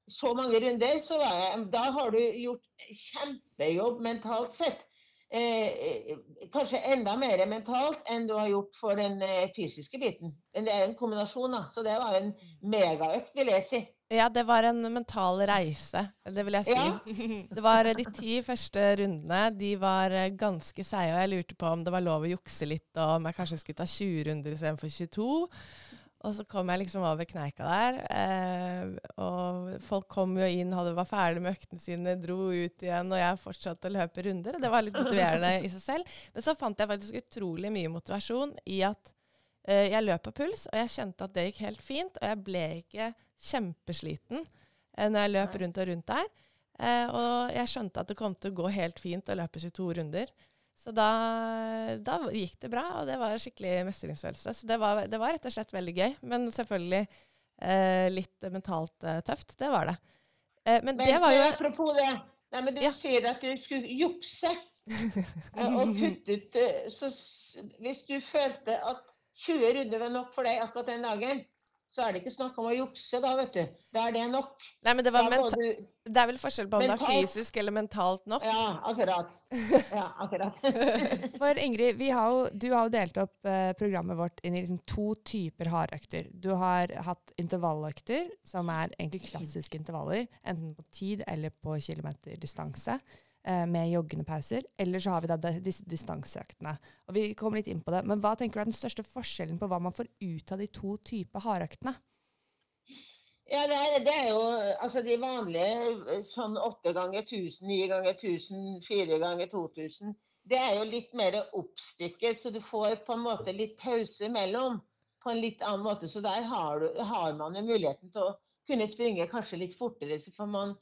Speaker 4: så mange runder, så var jeg, da har du gjort kjempejobb mentalt sett. Eh, eh, kanskje enda mer mentalt enn du har gjort for den eh, fysiske biten. Men det er en kombinasjon, da. Så det var en megaøkt, vil jeg si.
Speaker 3: Ja, det var en mental reise, det vil jeg si.
Speaker 4: Ja.
Speaker 3: Det var eh, De ti første rundene de var eh, ganske seige, og jeg lurte på om det var lov å jukse litt, og om jeg kanskje skulle ta 20 runder istedenfor 22. Og så kom jeg liksom over kneika der, eh, og folk kom jo inn, hadde var ferdig med øktene sine, dro ut igjen, og jeg fortsatte å løpe runder. og Det var litt motiverende i seg selv. Men så fant jeg faktisk utrolig mye motivasjon i at eh, jeg løp på puls, og jeg kjente at det gikk helt fint, og jeg ble ikke kjempesliten eh, når jeg løp rundt og rundt der. Eh, og jeg skjønte at det kom til å gå helt fint å løpe 22 runder. Så da, da gikk det bra, og det var skikkelig mestringsfølelse. Så det var, det var rett og slett veldig gøy. Men selvfølgelig eh, litt mentalt eh, tøft. Det var det. Eh, men,
Speaker 4: Men
Speaker 3: det var jo
Speaker 4: apropos det. Nei, men du
Speaker 3: Ja.
Speaker 4: sier at du skulle jukse eh, og kutte ut eh, så Hvis du følte at 20 runder var nok for deg akkurat den dagen, så er det ikke snakk om å jukse, da, vet du. Da er det nok.
Speaker 3: Nei, men det, var
Speaker 4: du-
Speaker 3: det er vel forskjell på om det er fysisk eller mentalt nok?
Speaker 4: Ja, akkurat. Ja, akkurat.
Speaker 5: For Ingrid, vi har jo, du har jo delt opp eh, programmet vårt inn i liksom to typer hardøkter. Du har hatt intervalløkter, som er egentlig klassiske intervaller, enten på tid eller på kilometerdistanse, eh, med joggende pauser. Eller så har vi da disse distanseøktene. Og Vi kommer litt inn på det, men hva tenker du er den største forskjellen på hva man får ut av de to typer hardøktene?
Speaker 4: Ja, det er, det er jo altså de vanlige sånn åtte ganger 1000, ni ganger 1000, fire ganger 2000. Det er jo litt mer oppstykket, så du får på en måte litt pause imellom. På en litt annen måte. Så der har, du, har man jo muligheten til å kunne springe kanskje litt fortere. Så får man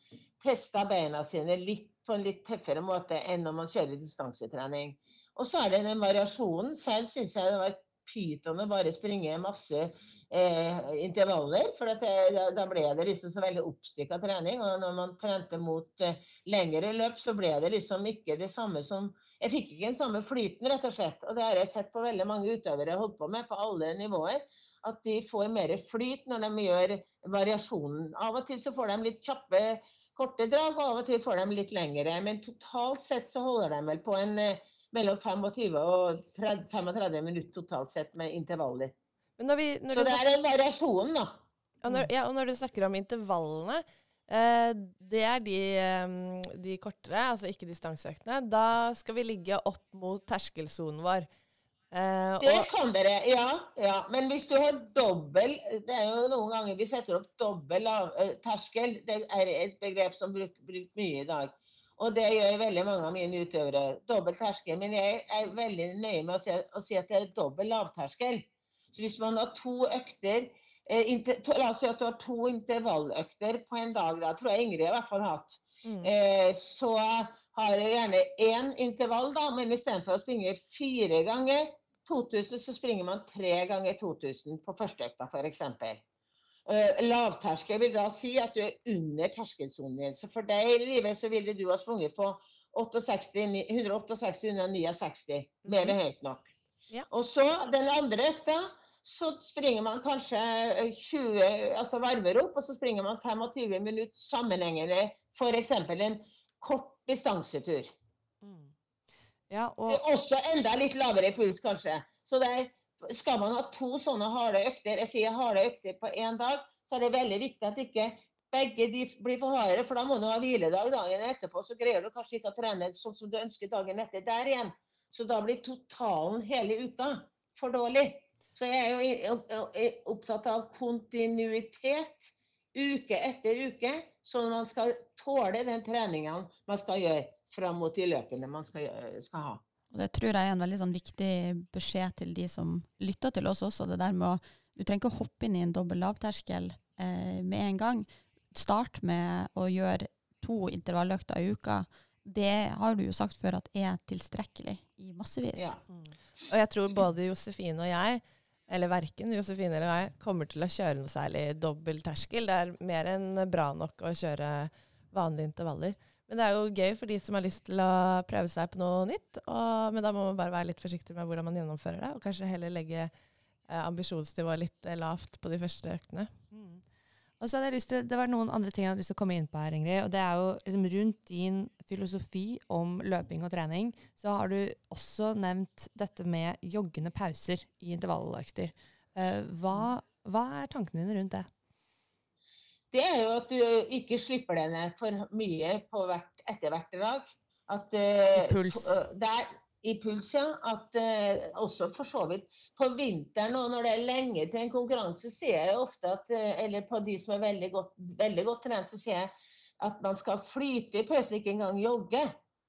Speaker 4: testa beina sine litt på en litt tøffere måte enn når man kjører distansetrening. Og så er det den variasjonen. Selv syns jeg det var pyton å bare springe masse eh, intervaller. For det, da, da ble det liksom så veldig oppstykka trening. Og når man trente mot eh, lengre løp, så ble det liksom ikke det samme som Jeg fikk ikke den samme flyten, rett og slett. Og det har jeg sett på veldig mange utøvere holdt på med på alle nivåer. At de får mer flyt når de gjør variasjonen. Av og til så får de litt kjappe, korte drag, og av og til får de litt lengre. Men totalt sett så holder de vel på en eh, mellom 25 og 30, 35 minutter totalt sett med intervaller.
Speaker 3: Men når vi, når
Speaker 4: Så det er en variasjon, da.
Speaker 3: Ja, når, ja, og når du snakker om intervallene, eh, det er de, eh, de kortere, altså ikke distanseøktene. Da skal vi ligge opp mot terskelsonen vår. Eh,
Speaker 4: Det kan dere, ja. ja. Men hvis du har dobbel Det er jo noen ganger vi setter opp dobbel eh, terskel. Det er et begrep som blir brukt mye i dag. Og det gjør veldig mange av mine utøvere. Dobbel terskel. Men jeg er veldig nøye med å si, å si at det er dobbel lavterskel. Så hvis man har to økter eh, La oss si at du har to intervalløkter på en dag. Da tror jeg Ingrid i hvert fall har hatt.
Speaker 3: mm,
Speaker 4: Eh, så har jeg gjerne én intervall, da, men istedenfor å springe fire ganger 2000, så springer man tre ganger 2000 på første økta, f.eks. Uh, lavterskel vil da si at du er under terskelsonen din. Så for deg, Live, så ville du ha sprunget på 68, 168, 169. Mer enn høyt nok.
Speaker 3: Ja.
Speaker 4: Og så den andre økta, så springer man kanskje eh, 20, altså varmer opp, og så springer man 25 minutter sammenhengende, f.eks. en kort distansetur.
Speaker 5: Ja, og
Speaker 4: Også enda litt lavere puls, kanskje. Så det er, skal man ha to sånne harde økter, jeg sier harde økter på én dag, så er det veldig viktig at ikke begge de blir for harde, for da må du ha hviledag dagen etterpå. Så greier du kanskje ikke å trene sånn som du ønsker dagen etter der igjen. Så da blir totalen hele uka for dårlig. Så jeg er jo opptatt av kontinuitet uke etter uke, sånn at man skal tåle den treningen man skal gjøre fram mot de løpene man skal, skal ha.
Speaker 1: Og det tror jeg er en veldig sånn viktig beskjed til de som lytter til oss også. Det der med å Du trenger ikke å hoppe inn i en dobbel lavterskel eh, med en gang. Start med å gjøre to intervalløkter i uka. Det har du jo sagt før at er tilstrekkelig i massevis.
Speaker 4: Ja.
Speaker 3: og jeg tror både Josefine og jeg, eller verken Josefine eller jeg, kommer til å kjøre noe særlig dobbel terskel. Det er mer enn bra nok å kjøre vanlige intervaller. Men det er jo gøy for de som har lyst til å prøve seg på noe nytt. Og, men da må man bare være litt forsiktig med hvordan man gjennomfører det, og kanskje heller legge eh, ambisjonsnivået litt eh, lavt på de første øktene.
Speaker 5: Mm. Og så hadde jeg lyst til, Det var noen andre ting jeg hadde lyst til å komme inn på her, Ingrid. og det er jo liksom Rundt din filosofi om løping og trening, så har du også nevnt dette med joggende pauser i intervalløkter. Eh, hva, hva er tankene dine rundt det?
Speaker 4: Det er jo at du ikke slipper deg ned for mye på hvert, etter hvert drag. At, eh,
Speaker 5: I puls.
Speaker 4: eh, der, I puls, ja. At eh, også for så vidt på vinteren og når det er lenge til en konkurranse, sier jeg ofte at Eller på de som er veldig godt, veldig godt trent, så sier jeg at man skal flyte i pausen, ikke engang jogge.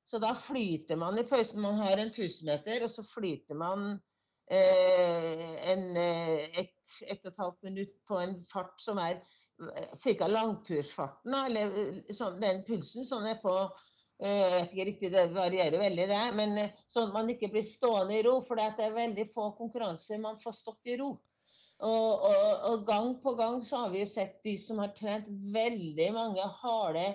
Speaker 4: Så da flyter man i pausen. Man har en 1000 meter, og så flyter man eh, en, et, et og et halvt minutt på en fart som er ca. langtursfarten, eller eh, sånn, den pulsen sånn er på eh, jeg vet ikke riktig, Det varierer veldig, det. Men eh, sånn at man ikke blir stående i ro. For det er veldig få konkurranser man får stått i ro. Og, og, og gang på gang så har vi jo sett de som har trent veldig mange harde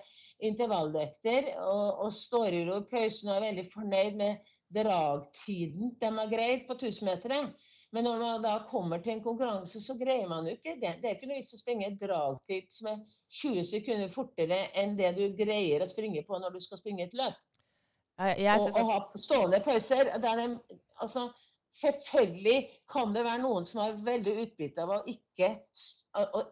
Speaker 4: intervalløkter og, og står i ro i pausen og er veldig fornøyd med dragtiden de har greid på 1000-meteret. Men når man da kommer til en konkurranse, så greier man jo ikke det. Det er ikke noe vits å springe et dragtid som er 20 sekunder fortere enn det du greier å springe på når du skal springe et løp.
Speaker 3: Jeg, jeg
Speaker 4: Og, og ha stående pauser. Der de, altså, selvfølgelig kan det være noen som har veldig utbytte av å ikke, å,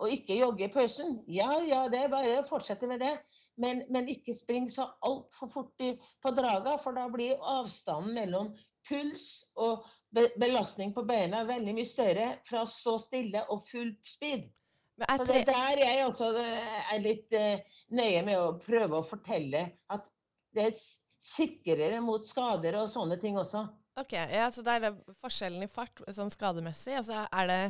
Speaker 4: å, ikke jogge i pausen. Ja, ja, det er bare å fortsette med det. Men, men ikke spring så altfor fort i, på draga, for da blir avstanden mellom puls og belastning på beina er veldig mye større fra å stå stille og full speed.
Speaker 3: men er
Speaker 4: Så det der jeg altså eh, er litt eh, nøye med å prøve å fortelle at det er sikrere mot skader og sånne ting også.
Speaker 3: ok, ja, så da er det forskjellen i fart sånn skademessig. Altså er det,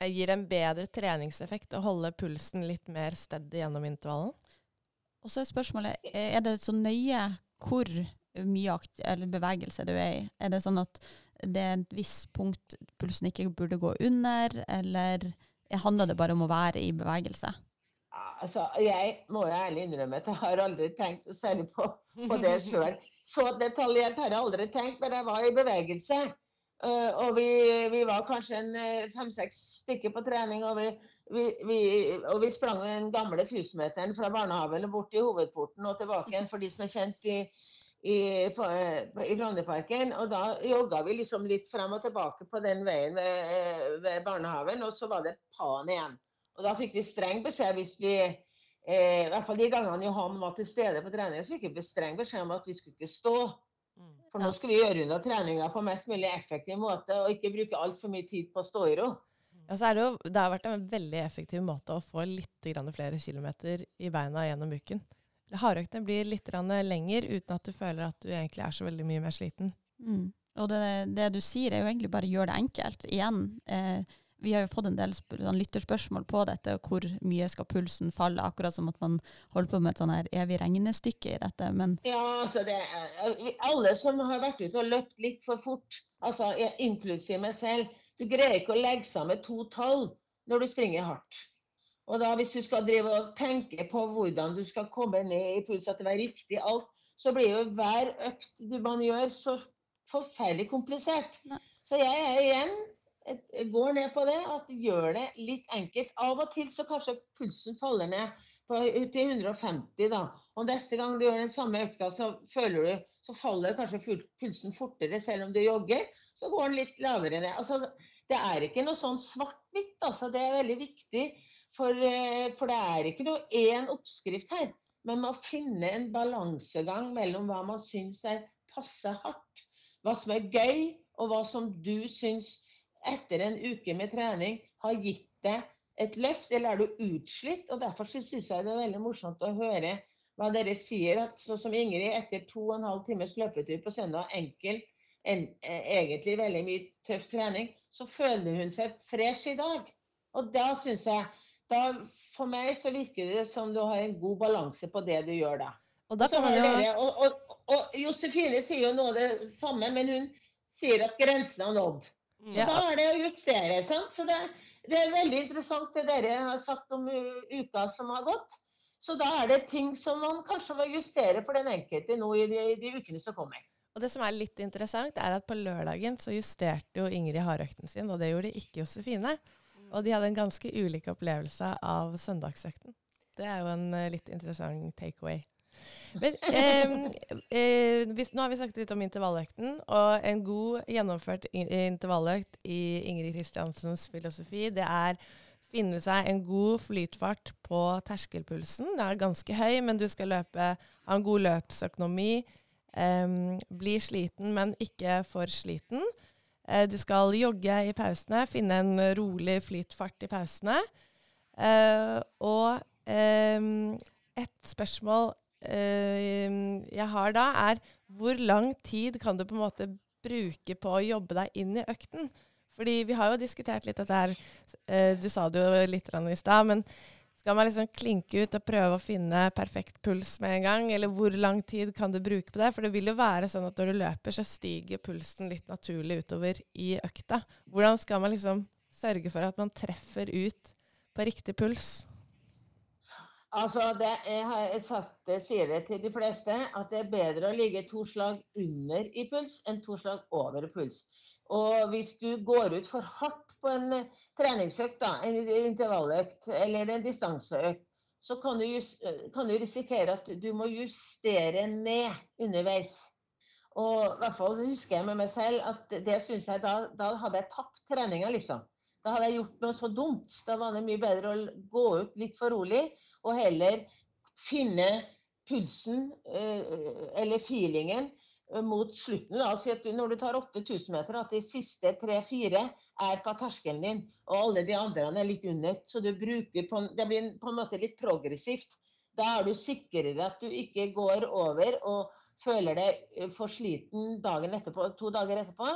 Speaker 3: eh, gir det en bedre treningseffekt å holde pulsen litt mer steady gjennom intervallen?
Speaker 1: Og så er spørsmålet, er det så nøye hvor mye akt eller bevegelse du er i? Er det sånn at det er et visst punkt pulsen ikke burde gå under, eller handler det bare om å være i bevegelse?
Speaker 4: Altså, jeg må jo ærlig innrømme at jeg har aldri tenkt særlig på, på det sjøl. Så detaljert har jeg aldri tenkt, men jeg var i bevegelse. Eh, og vi, vi var kanskje en eh, fem-seks stykker på trening, og vi, vi, og vi sprang den gamle 1000-meteren fra barnehagen bort til hovedporten og tilbake igjen, for de som er kjent i, i, eh, i Frognerparken. Og da jogga vi liksom litt frem og tilbake på den veien ved, eh, ved barnehagen, og så var det pan igjen. Og da fikk vi streng beskjed hvis vi eh, I hvert fall de gangene Johan var til stede på trening, så fikk vi streng beskjed om at vi skulle ikke stå. For nå skulle vi gjøre unna treninga på mest mulig effektiv måte, og ikke bruke altfor mye tid på å stå i ro.
Speaker 3: Ja, så er det, jo, det har vært en veldig effektiv måte å få litt flere kilometer i beina gjennom uken. Hardøktene blir litt lenger uten at du føler at du egentlig er så veldig mye mer sliten.
Speaker 1: Mm. Og det, det du sier er jo egentlig bare gjør det enkelt. Igjen, eh, vi har jo fått en del sp sånn lytterspørsmål på dette, og hvor mye skal pulsen falle, akkurat som at man holder på med et sånn her evig regnestykke i dette. Men
Speaker 4: Ja, altså det er, Alle som har vært ute og løpt litt for fort, altså inklusiv meg selv, du greier ikke å legge sammen to tall når du springer hardt. Og da hvis du skal drive og tenke på hvordan du skal komme ned i puls, at det var riktig alt, så blir jo hver økt du man gjør så forferdelig komplisert. Så jeg er igjen går ned på det, at gjør det litt enkelt. Av og til så kanskje pulsen faller ned på, til 150 da. Og neste gang du gjør den samme økta, så føler du, så faller kanskje pulsen fortere selv om du jogger. Så går den litt lavere ned. Altså, det er ikke noe sånn svart-hvitt, altså. Det er veldig viktig. For, eh, for det er ikke noe én oppskrift her. Men man finne en balansegang mellom hva man syns er passe hardt, hva som er gøy, og hva som du syns etter en uke med trening har gitt deg et løft, eller er du utslitt? Og Derfor syns jeg det er veldig morsomt å høre hva dere sier. at Sånn som Ingrid etter to og en halv times løpetur på søndag, enkel, en, eh, egentlig veldig mye tøff trening, så føler hun seg fresh i dag. Og da syns jeg da, For meg så virker det som du har en god balanse på det du gjør da.
Speaker 3: Og da kan man jo
Speaker 4: dere, og, og, og Josefine sier jo noe av det samme, men hun sier at grensen er nådd. Så
Speaker 3: Ja.
Speaker 4: da er det å justere. sant? Så det, det er veldig interessant det dere har sagt om uka som har gått. Så da er det ting som man kanskje må justere for den enkelte nå i de, de ukene som kommer.
Speaker 3: Og det som er litt interessant, er at på lørdagen så justerte jo Ingrid hardøkten sin, og det gjorde ikke Josefine. Og de hadde en ganske ulik opplevelse av søndagsøkten. Det er jo en eh, litt interessant takeaway. Men, eh, eh, nå har vi snakket litt om intervalløkten, og en god gjennomført in intervalløkt i Ingrid Kristiansens filosofi, det er finne seg en god flytfart på terskelpulsen. Den er ganske høy, men du skal løpe, ha en god løpsøkonomi. Eh, bli sliten, men ikke for sliten. Eh, du skal jogge i pausene, finne en rolig flytfart i pausene. Eh, og um, et spørsmål eh, jeg har da, er hvor lang tid kan du på en måte bruke på å jobbe deg inn i økten? Fordi vi har jo diskutert litt dette her, eh, du sa det jo litt i stad, men skal man liksom klinke ut og prøve å finne perfekt puls med en gang, eller hvor lang tid kan du bruke på det? For det vil jo være sånn at når du løper, så stiger pulsen litt naturlig utover i økta. Hvordan skal man liksom sørge for at man treffer ut på riktig puls?
Speaker 4: Altså, det, jeg har sagt det, sier det til de fleste, at det er bedre å ligge to slag under i puls enn to slag over i puls. Og hvis du går ut for hardt på en eh, treningsøkt, da, en intervalløkt eller en distanseøkt, så kan du, eh, kan du risikere at du må justere ned underveis. Og i hvert fall husker jeg med meg selv at det syns jeg da, da hadde jeg tapt treninga, liksom. Da hadde jeg gjort noe så dumt. Da var det mye bedre å gå ut litt for rolig og heller finne pulsen eller feelingen Eh, mot slutten. La si at når du tar 8000 meter, at de siste tre-fire er på terskelen din, og alle de andre er litt under. Så du bruker på, det blir på en måte litt progressivt. Da er du sikrere at du ikke går over og føler deg eh, for sliten dagen etterpå, to dager etterpå.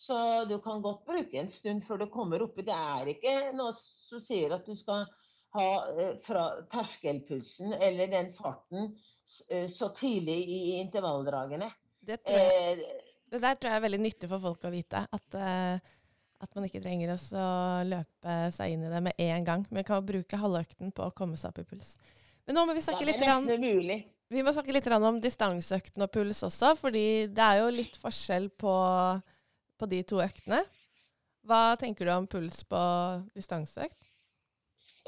Speaker 4: Så du kan godt bruke en stund før du kommer oppi. Det er ikke noe som sier at du skal ha eh, fra terskelpulsen eller den farten så tidlig i intervalldragene.
Speaker 3: Det, jeg, eh, det, der tror jeg er veldig nyttig for folk å vite. At, uh, at man ikke trenger å løpe seg inn i det med en gang. Men kan bruke halvøkten på å komme seg opp i puls. Men nå må vi snakke litt, rann, vi må snakke litt om distanseøkten og puls også. fordi det er jo litt forskjell på, på de to øktene. Hva tenker du om puls på distanseøkt?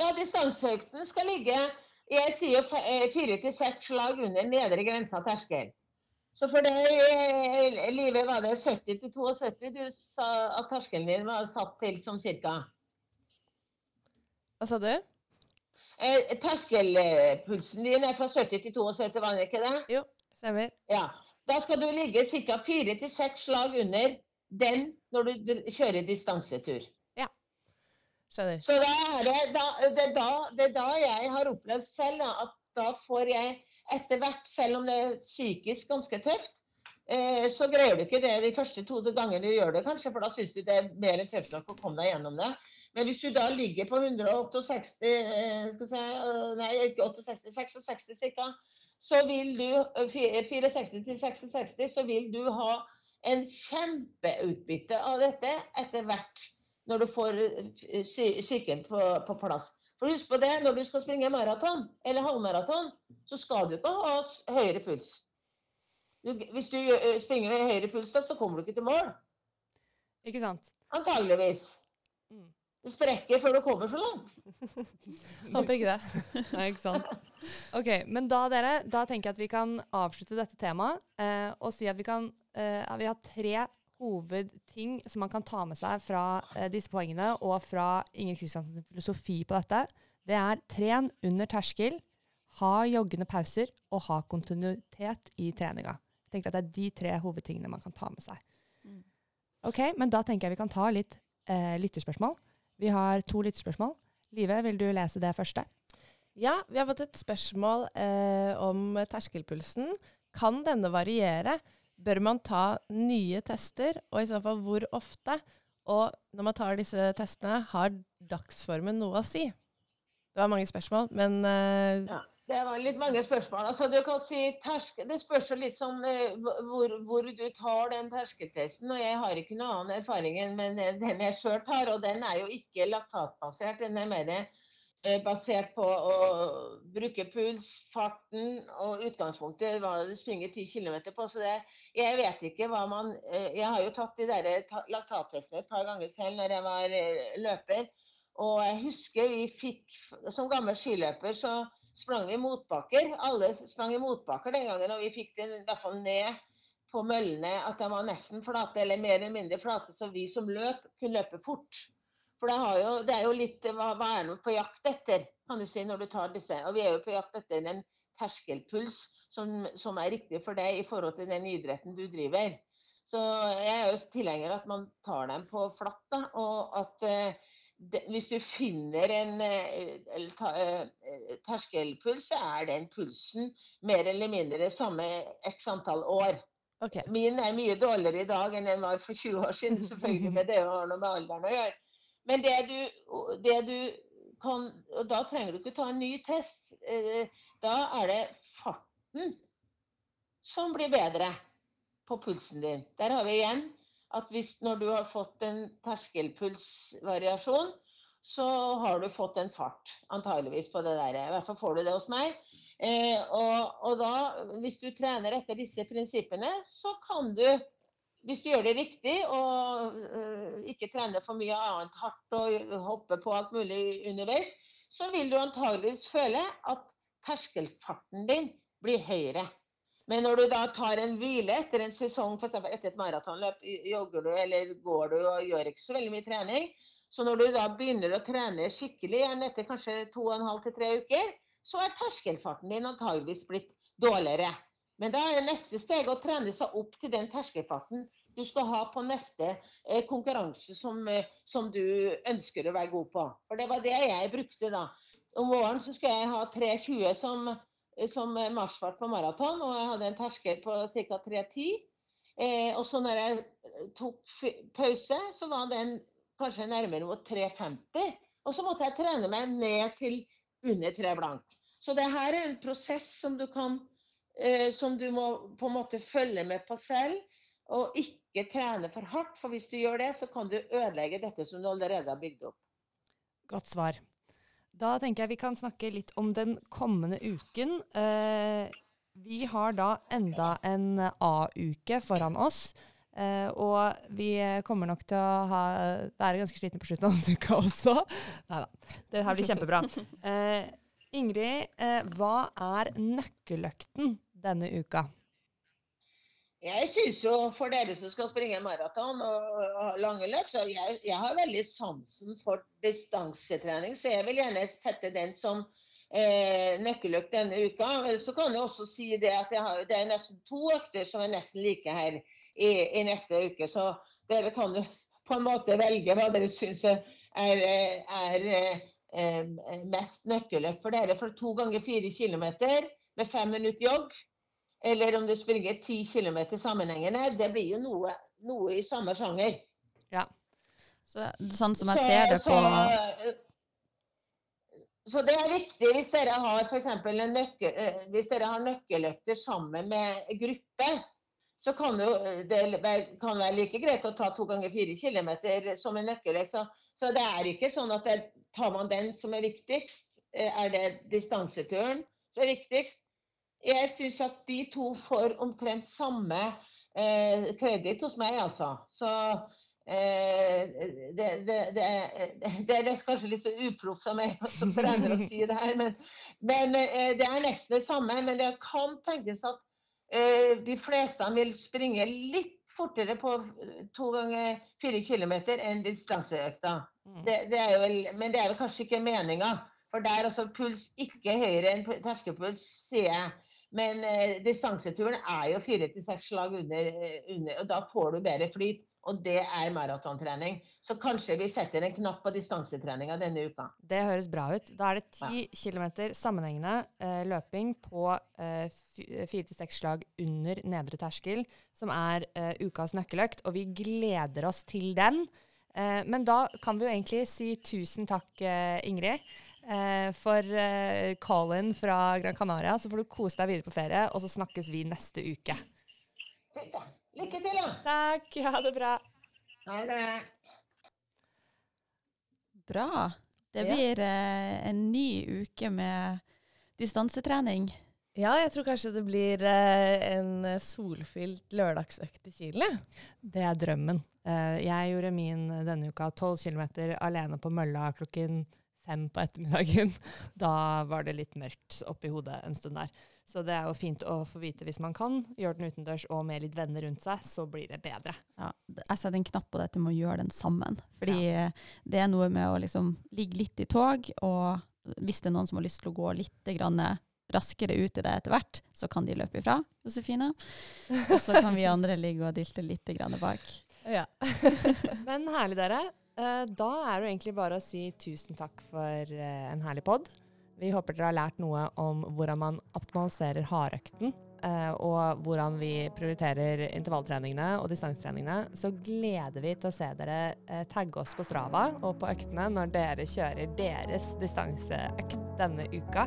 Speaker 4: Ja, distanseøkten skal ligge Jeg sier eh, fire til seks slag under nedre grense av terskel. Så for deg, eh, Live, var det 70 til 72 du sa at terskelen din var satt til som cirka?
Speaker 3: Hva sa du?
Speaker 4: Eh, terskelpulsen din er fra 70 til 72, var den ikke det?
Speaker 3: Jo, stemmer.
Speaker 4: Ja. Da skal du ligge ca. fire til seks slag under den når du kjører distansetur.
Speaker 3: Ja, skjønner.
Speaker 4: Så da er det, da, det, da, det da jeg har opplevd selv at da får jeg etter hvert, selv om det er psykisk ganske tøft, eh, så greier du ikke det de første to gangene du gjør det, kanskje, for da syns du det er mer enn tøft nok å komme deg gjennom det. Men hvis du da ligger på 168 eh, skal si, eh, Nei, ikke 68, 66 ca. Så vil du 64 til 66, så vil du ha en kjempeutbytte av dette etter hvert når du får psyken på, på plass. For husk på det, når du skal springe maraton eller halvmaraton, så skal du ikke ha høyere puls. Du, hvis du eh, springer med høyere puls, da, så kommer du ikke til mål.
Speaker 5: Ikke sant?
Speaker 4: Antageligvis. Mm. Du sprekker før du kommer så langt.
Speaker 3: Håper ikke det.
Speaker 5: Nei, ikke sant. Ok, Men da dere, da tenker jeg at vi kan avslutte dette temaet eh, og si at vi kan eh, Vi har tre hovedting som man kan ta med seg fra eh, disse poengene, og fra Inger Kristiansens filosofi på dette, det er tren under terskel, ha joggende pauser og ha kontinuitet i treninga. Jeg tenker at Det er de tre hovedtingene man kan ta med seg. Mm. Ok, Men da tenker jeg vi kan ta litt eh, lytterspørsmål. Vi har to lytterspørsmål. Live, vil du lese det første?
Speaker 3: Ja, vi har fått et spørsmål eh, om terskelpulsen. Kan denne variere? Bør man ta nye tester, og i så fall hvor ofte? Og når man tar disse testene, har dagsformen noe å si? Det var mange spørsmål, men uh,
Speaker 4: ja, Det var litt mange spørsmål. Altså, du kan si terske, Det spørs litt sånn uh, hvor, hvor, du tar den terskeltesten. og Jeg har ikke noen annen erfaring enn den jeg sjøl tar, og den er jo ikke laktatbasert. Den er mer basert på å bruke puls, farten og utgangspunktet hva du springer 10 km på. Så det, jeg vet ikke hva man eh, Jeg har jo tatt de der laktattestene et par ganger selv når jeg var eh, løper. Og jeg husker vi fikk Som gammel skiløper så sprang vi motbakker. Alle sprang i motbakker den gangen, og vi fikk det i hvert fall ned på møllene at de var nesten flate, eller mer eller mindre flate, så vi som løp, kunne løpe fort. For det, jo, det, er jo litt hva, hva er du på jakt etter, kan du si, når du tar disse. Og vi er jo på jakt etter en terskelpuls som, som, er riktig for deg i forhold til den idretten du driver. Så jeg er jo tilhenger av at man tar dem på flatt. Da, og at eh, de, hvis du finner en eh, ta, eh, terskelpuls, så er den pulsen mer eller mindre samme x antall år. Okay. Min er mye dårligere i dag enn den var for 20 år siden, selvfølgelig, med det har noe med alderen å gjøre. Men det du, det du kan Og da trenger du ikke ta en ny test. Eh, da er det farten som blir bedre på pulsen din. Der har vi igjen at hvis, når du har fått en terskelpulsvariasjon, så har du fått en fart, antageligvis på det der. I hvert fall får du det hos meg. Eh, og, og, da, hvis du trener etter disse prinsippene, så kan du hvis du gjør det riktig og uh, ikke trener for mye annet hardt og hopper på alt mulig underveis, så vil du antageligvis føle at terskelfarten din blir høyere. Men når du da tar en hvile etter en sesong, f.eks. etter et maratonløp, jogger du eller går du og gjør ikke så veldig mye trening, så når du da begynner å trene skikkelig igjen etter kanskje to og en halv til tre uker, så er terskelfarten din antageligvis blitt dårligere. Men da er neste steg å trene seg opp til den terskelfarten du skal ha på neste eh, konkurranse som, eh, som, du ønsker å være god på. For det var det jeg brukte da. Om våren så skal jeg ha 3,20 som Eh, som marsjfart på maraton, og jeg hadde en terskel på ca. 3,10. Eh, og så når jeg eh, tok pause, så var den kanskje nærmere mot 3,50. Og så måtte jeg trene meg ned til under 3 blank. Så det her er en prosess som du kan som du må på en måte følge med på selv, og ikke trene for hardt. For hvis du gjør det, så kan du ødelegge dette som du allerede har bygd opp.
Speaker 2: Godt svar. Da tenker jeg vi kan snakke litt om den kommende uken. Eh, vi har da enda en A-uke foran oss. Eh, og vi kommer nok til å ha, være ganske slitne på slutten av denne uka også. Nei da, det her blir kjempebra. Eh, Ingrid, eh, hva er nøkkeløkten denne uka?
Speaker 4: Jeg syns jo for dere som skal springe maraton og, og lange løp, så jeg, jeg, har veldig sansen for distansetrening. Så jeg vil gjerne sette den som eh, nøkkeløkt denne uka. Så kan jeg også si det at har, det er nesten to økter som er nesten like her i, i, neste uke. Så dere kan jo på en måte velge hva dere syns er, er eh, mest nøkkeløkt for dere. For to ganger fire kilometer med fem minutter jogg eller om du springer 10 kilometer sammenhengende, det blir jo noe, noe, i samme sjanger.
Speaker 1: Ja. Så, sånn som jeg ser det på
Speaker 4: så, så, det er viktig hvis dere har f.eks. Nøkkel, eh, hvis dere har nøkkeløkter sammen med gruppe, så kan jo det kan være like greit å ta to ganger fire kilometer som en nøkkeløkt. Så, det er ikke sånn at det, tar man den som er viktigst, eh, er det distanseturen som er viktigst. Jeg syns at de to får omtrent samme eh, kreditt hos meg, altså. Så eh, det, det, det, det, er kanskje litt uproft av meg som trener å si det her, men, men eh, det er nesten det samme. Men det kan tenkes at eh, de fleste vil springe litt fortere på to ganger fire kilometer enn distanseøkta. Mm. men det er vel kanskje ikke meninga. For der er altså puls ikke høyere enn terskelpuls, sier jeg. Men eh, distanseturen er jo fire til seks slag under, eh, under, og da får du bedre flyt. Og det er maratontrening. Så kanskje vi setter en knapp på distansetreninga denne uka.
Speaker 2: Det høres bra ut. Da er det ti ja. km sammenhengende eh, løping på eh, fire til seks slag under nedre terskel, som er eh, ukas nøkkeløkt. Og vi gleder oss til den. Eh, men da kan vi jo egentlig si tusen takk, eh, Ingrid eh, for eh, call-in fra Gran Canaria. Så får du kose deg videre på ferie, og så snakkes vi neste uke.
Speaker 4: Lykke til, da.
Speaker 2: Takk. Ha det bra.
Speaker 4: Ha det.
Speaker 1: Bra. Det blir eh, en ny uke med distansetrening.
Speaker 3: Ja, jeg tror kanskje det blir eh, en solfylt lørdagsøkt i Chile.
Speaker 2: Det er drømmen. Eh, jeg gjorde min denne uka, 12 km alene på mølla klokken fem på ettermiddagen. Da var det litt mørkt oppi hodet en stund der. Så det er jo fint å få vite hvis man kan gjøre den utendørs og med litt venner rundt seg, så blir det bedre.
Speaker 1: Ja, jeg setter en knapp på det at du må gjøre den sammen. Fordi ja. det er noe med å liksom ligge litt i tog, og hvis det er noen som har lyst til å gå litt raskere ut i det etter hvert, så kan de løpe ifra, Josefine. Og så kan vi andre ligge og dilte litt bak.
Speaker 2: Ja. Men herlig, dere. Eh, da er det egentlig bare å si tusen takk for eh, en herlig pod. Vi håper dere har lært noe om hvordan man optimaliserer hardøkten, eh, og hvordan vi prioriterer intervalltreningene og distansetreningene. Så gleder vi til å se dere tagge oss på Strava og på øktene når dere kjører deres distanseøkt denne uka.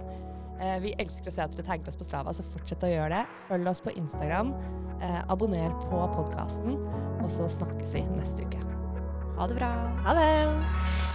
Speaker 2: Vi elsker å se at dere tagger oss på Strava, så fortsett å gjøre det. Følg oss på Instagram. Abonner på podkasten, og så snakkes vi neste uke.
Speaker 1: Ha det bra.
Speaker 3: Ha det.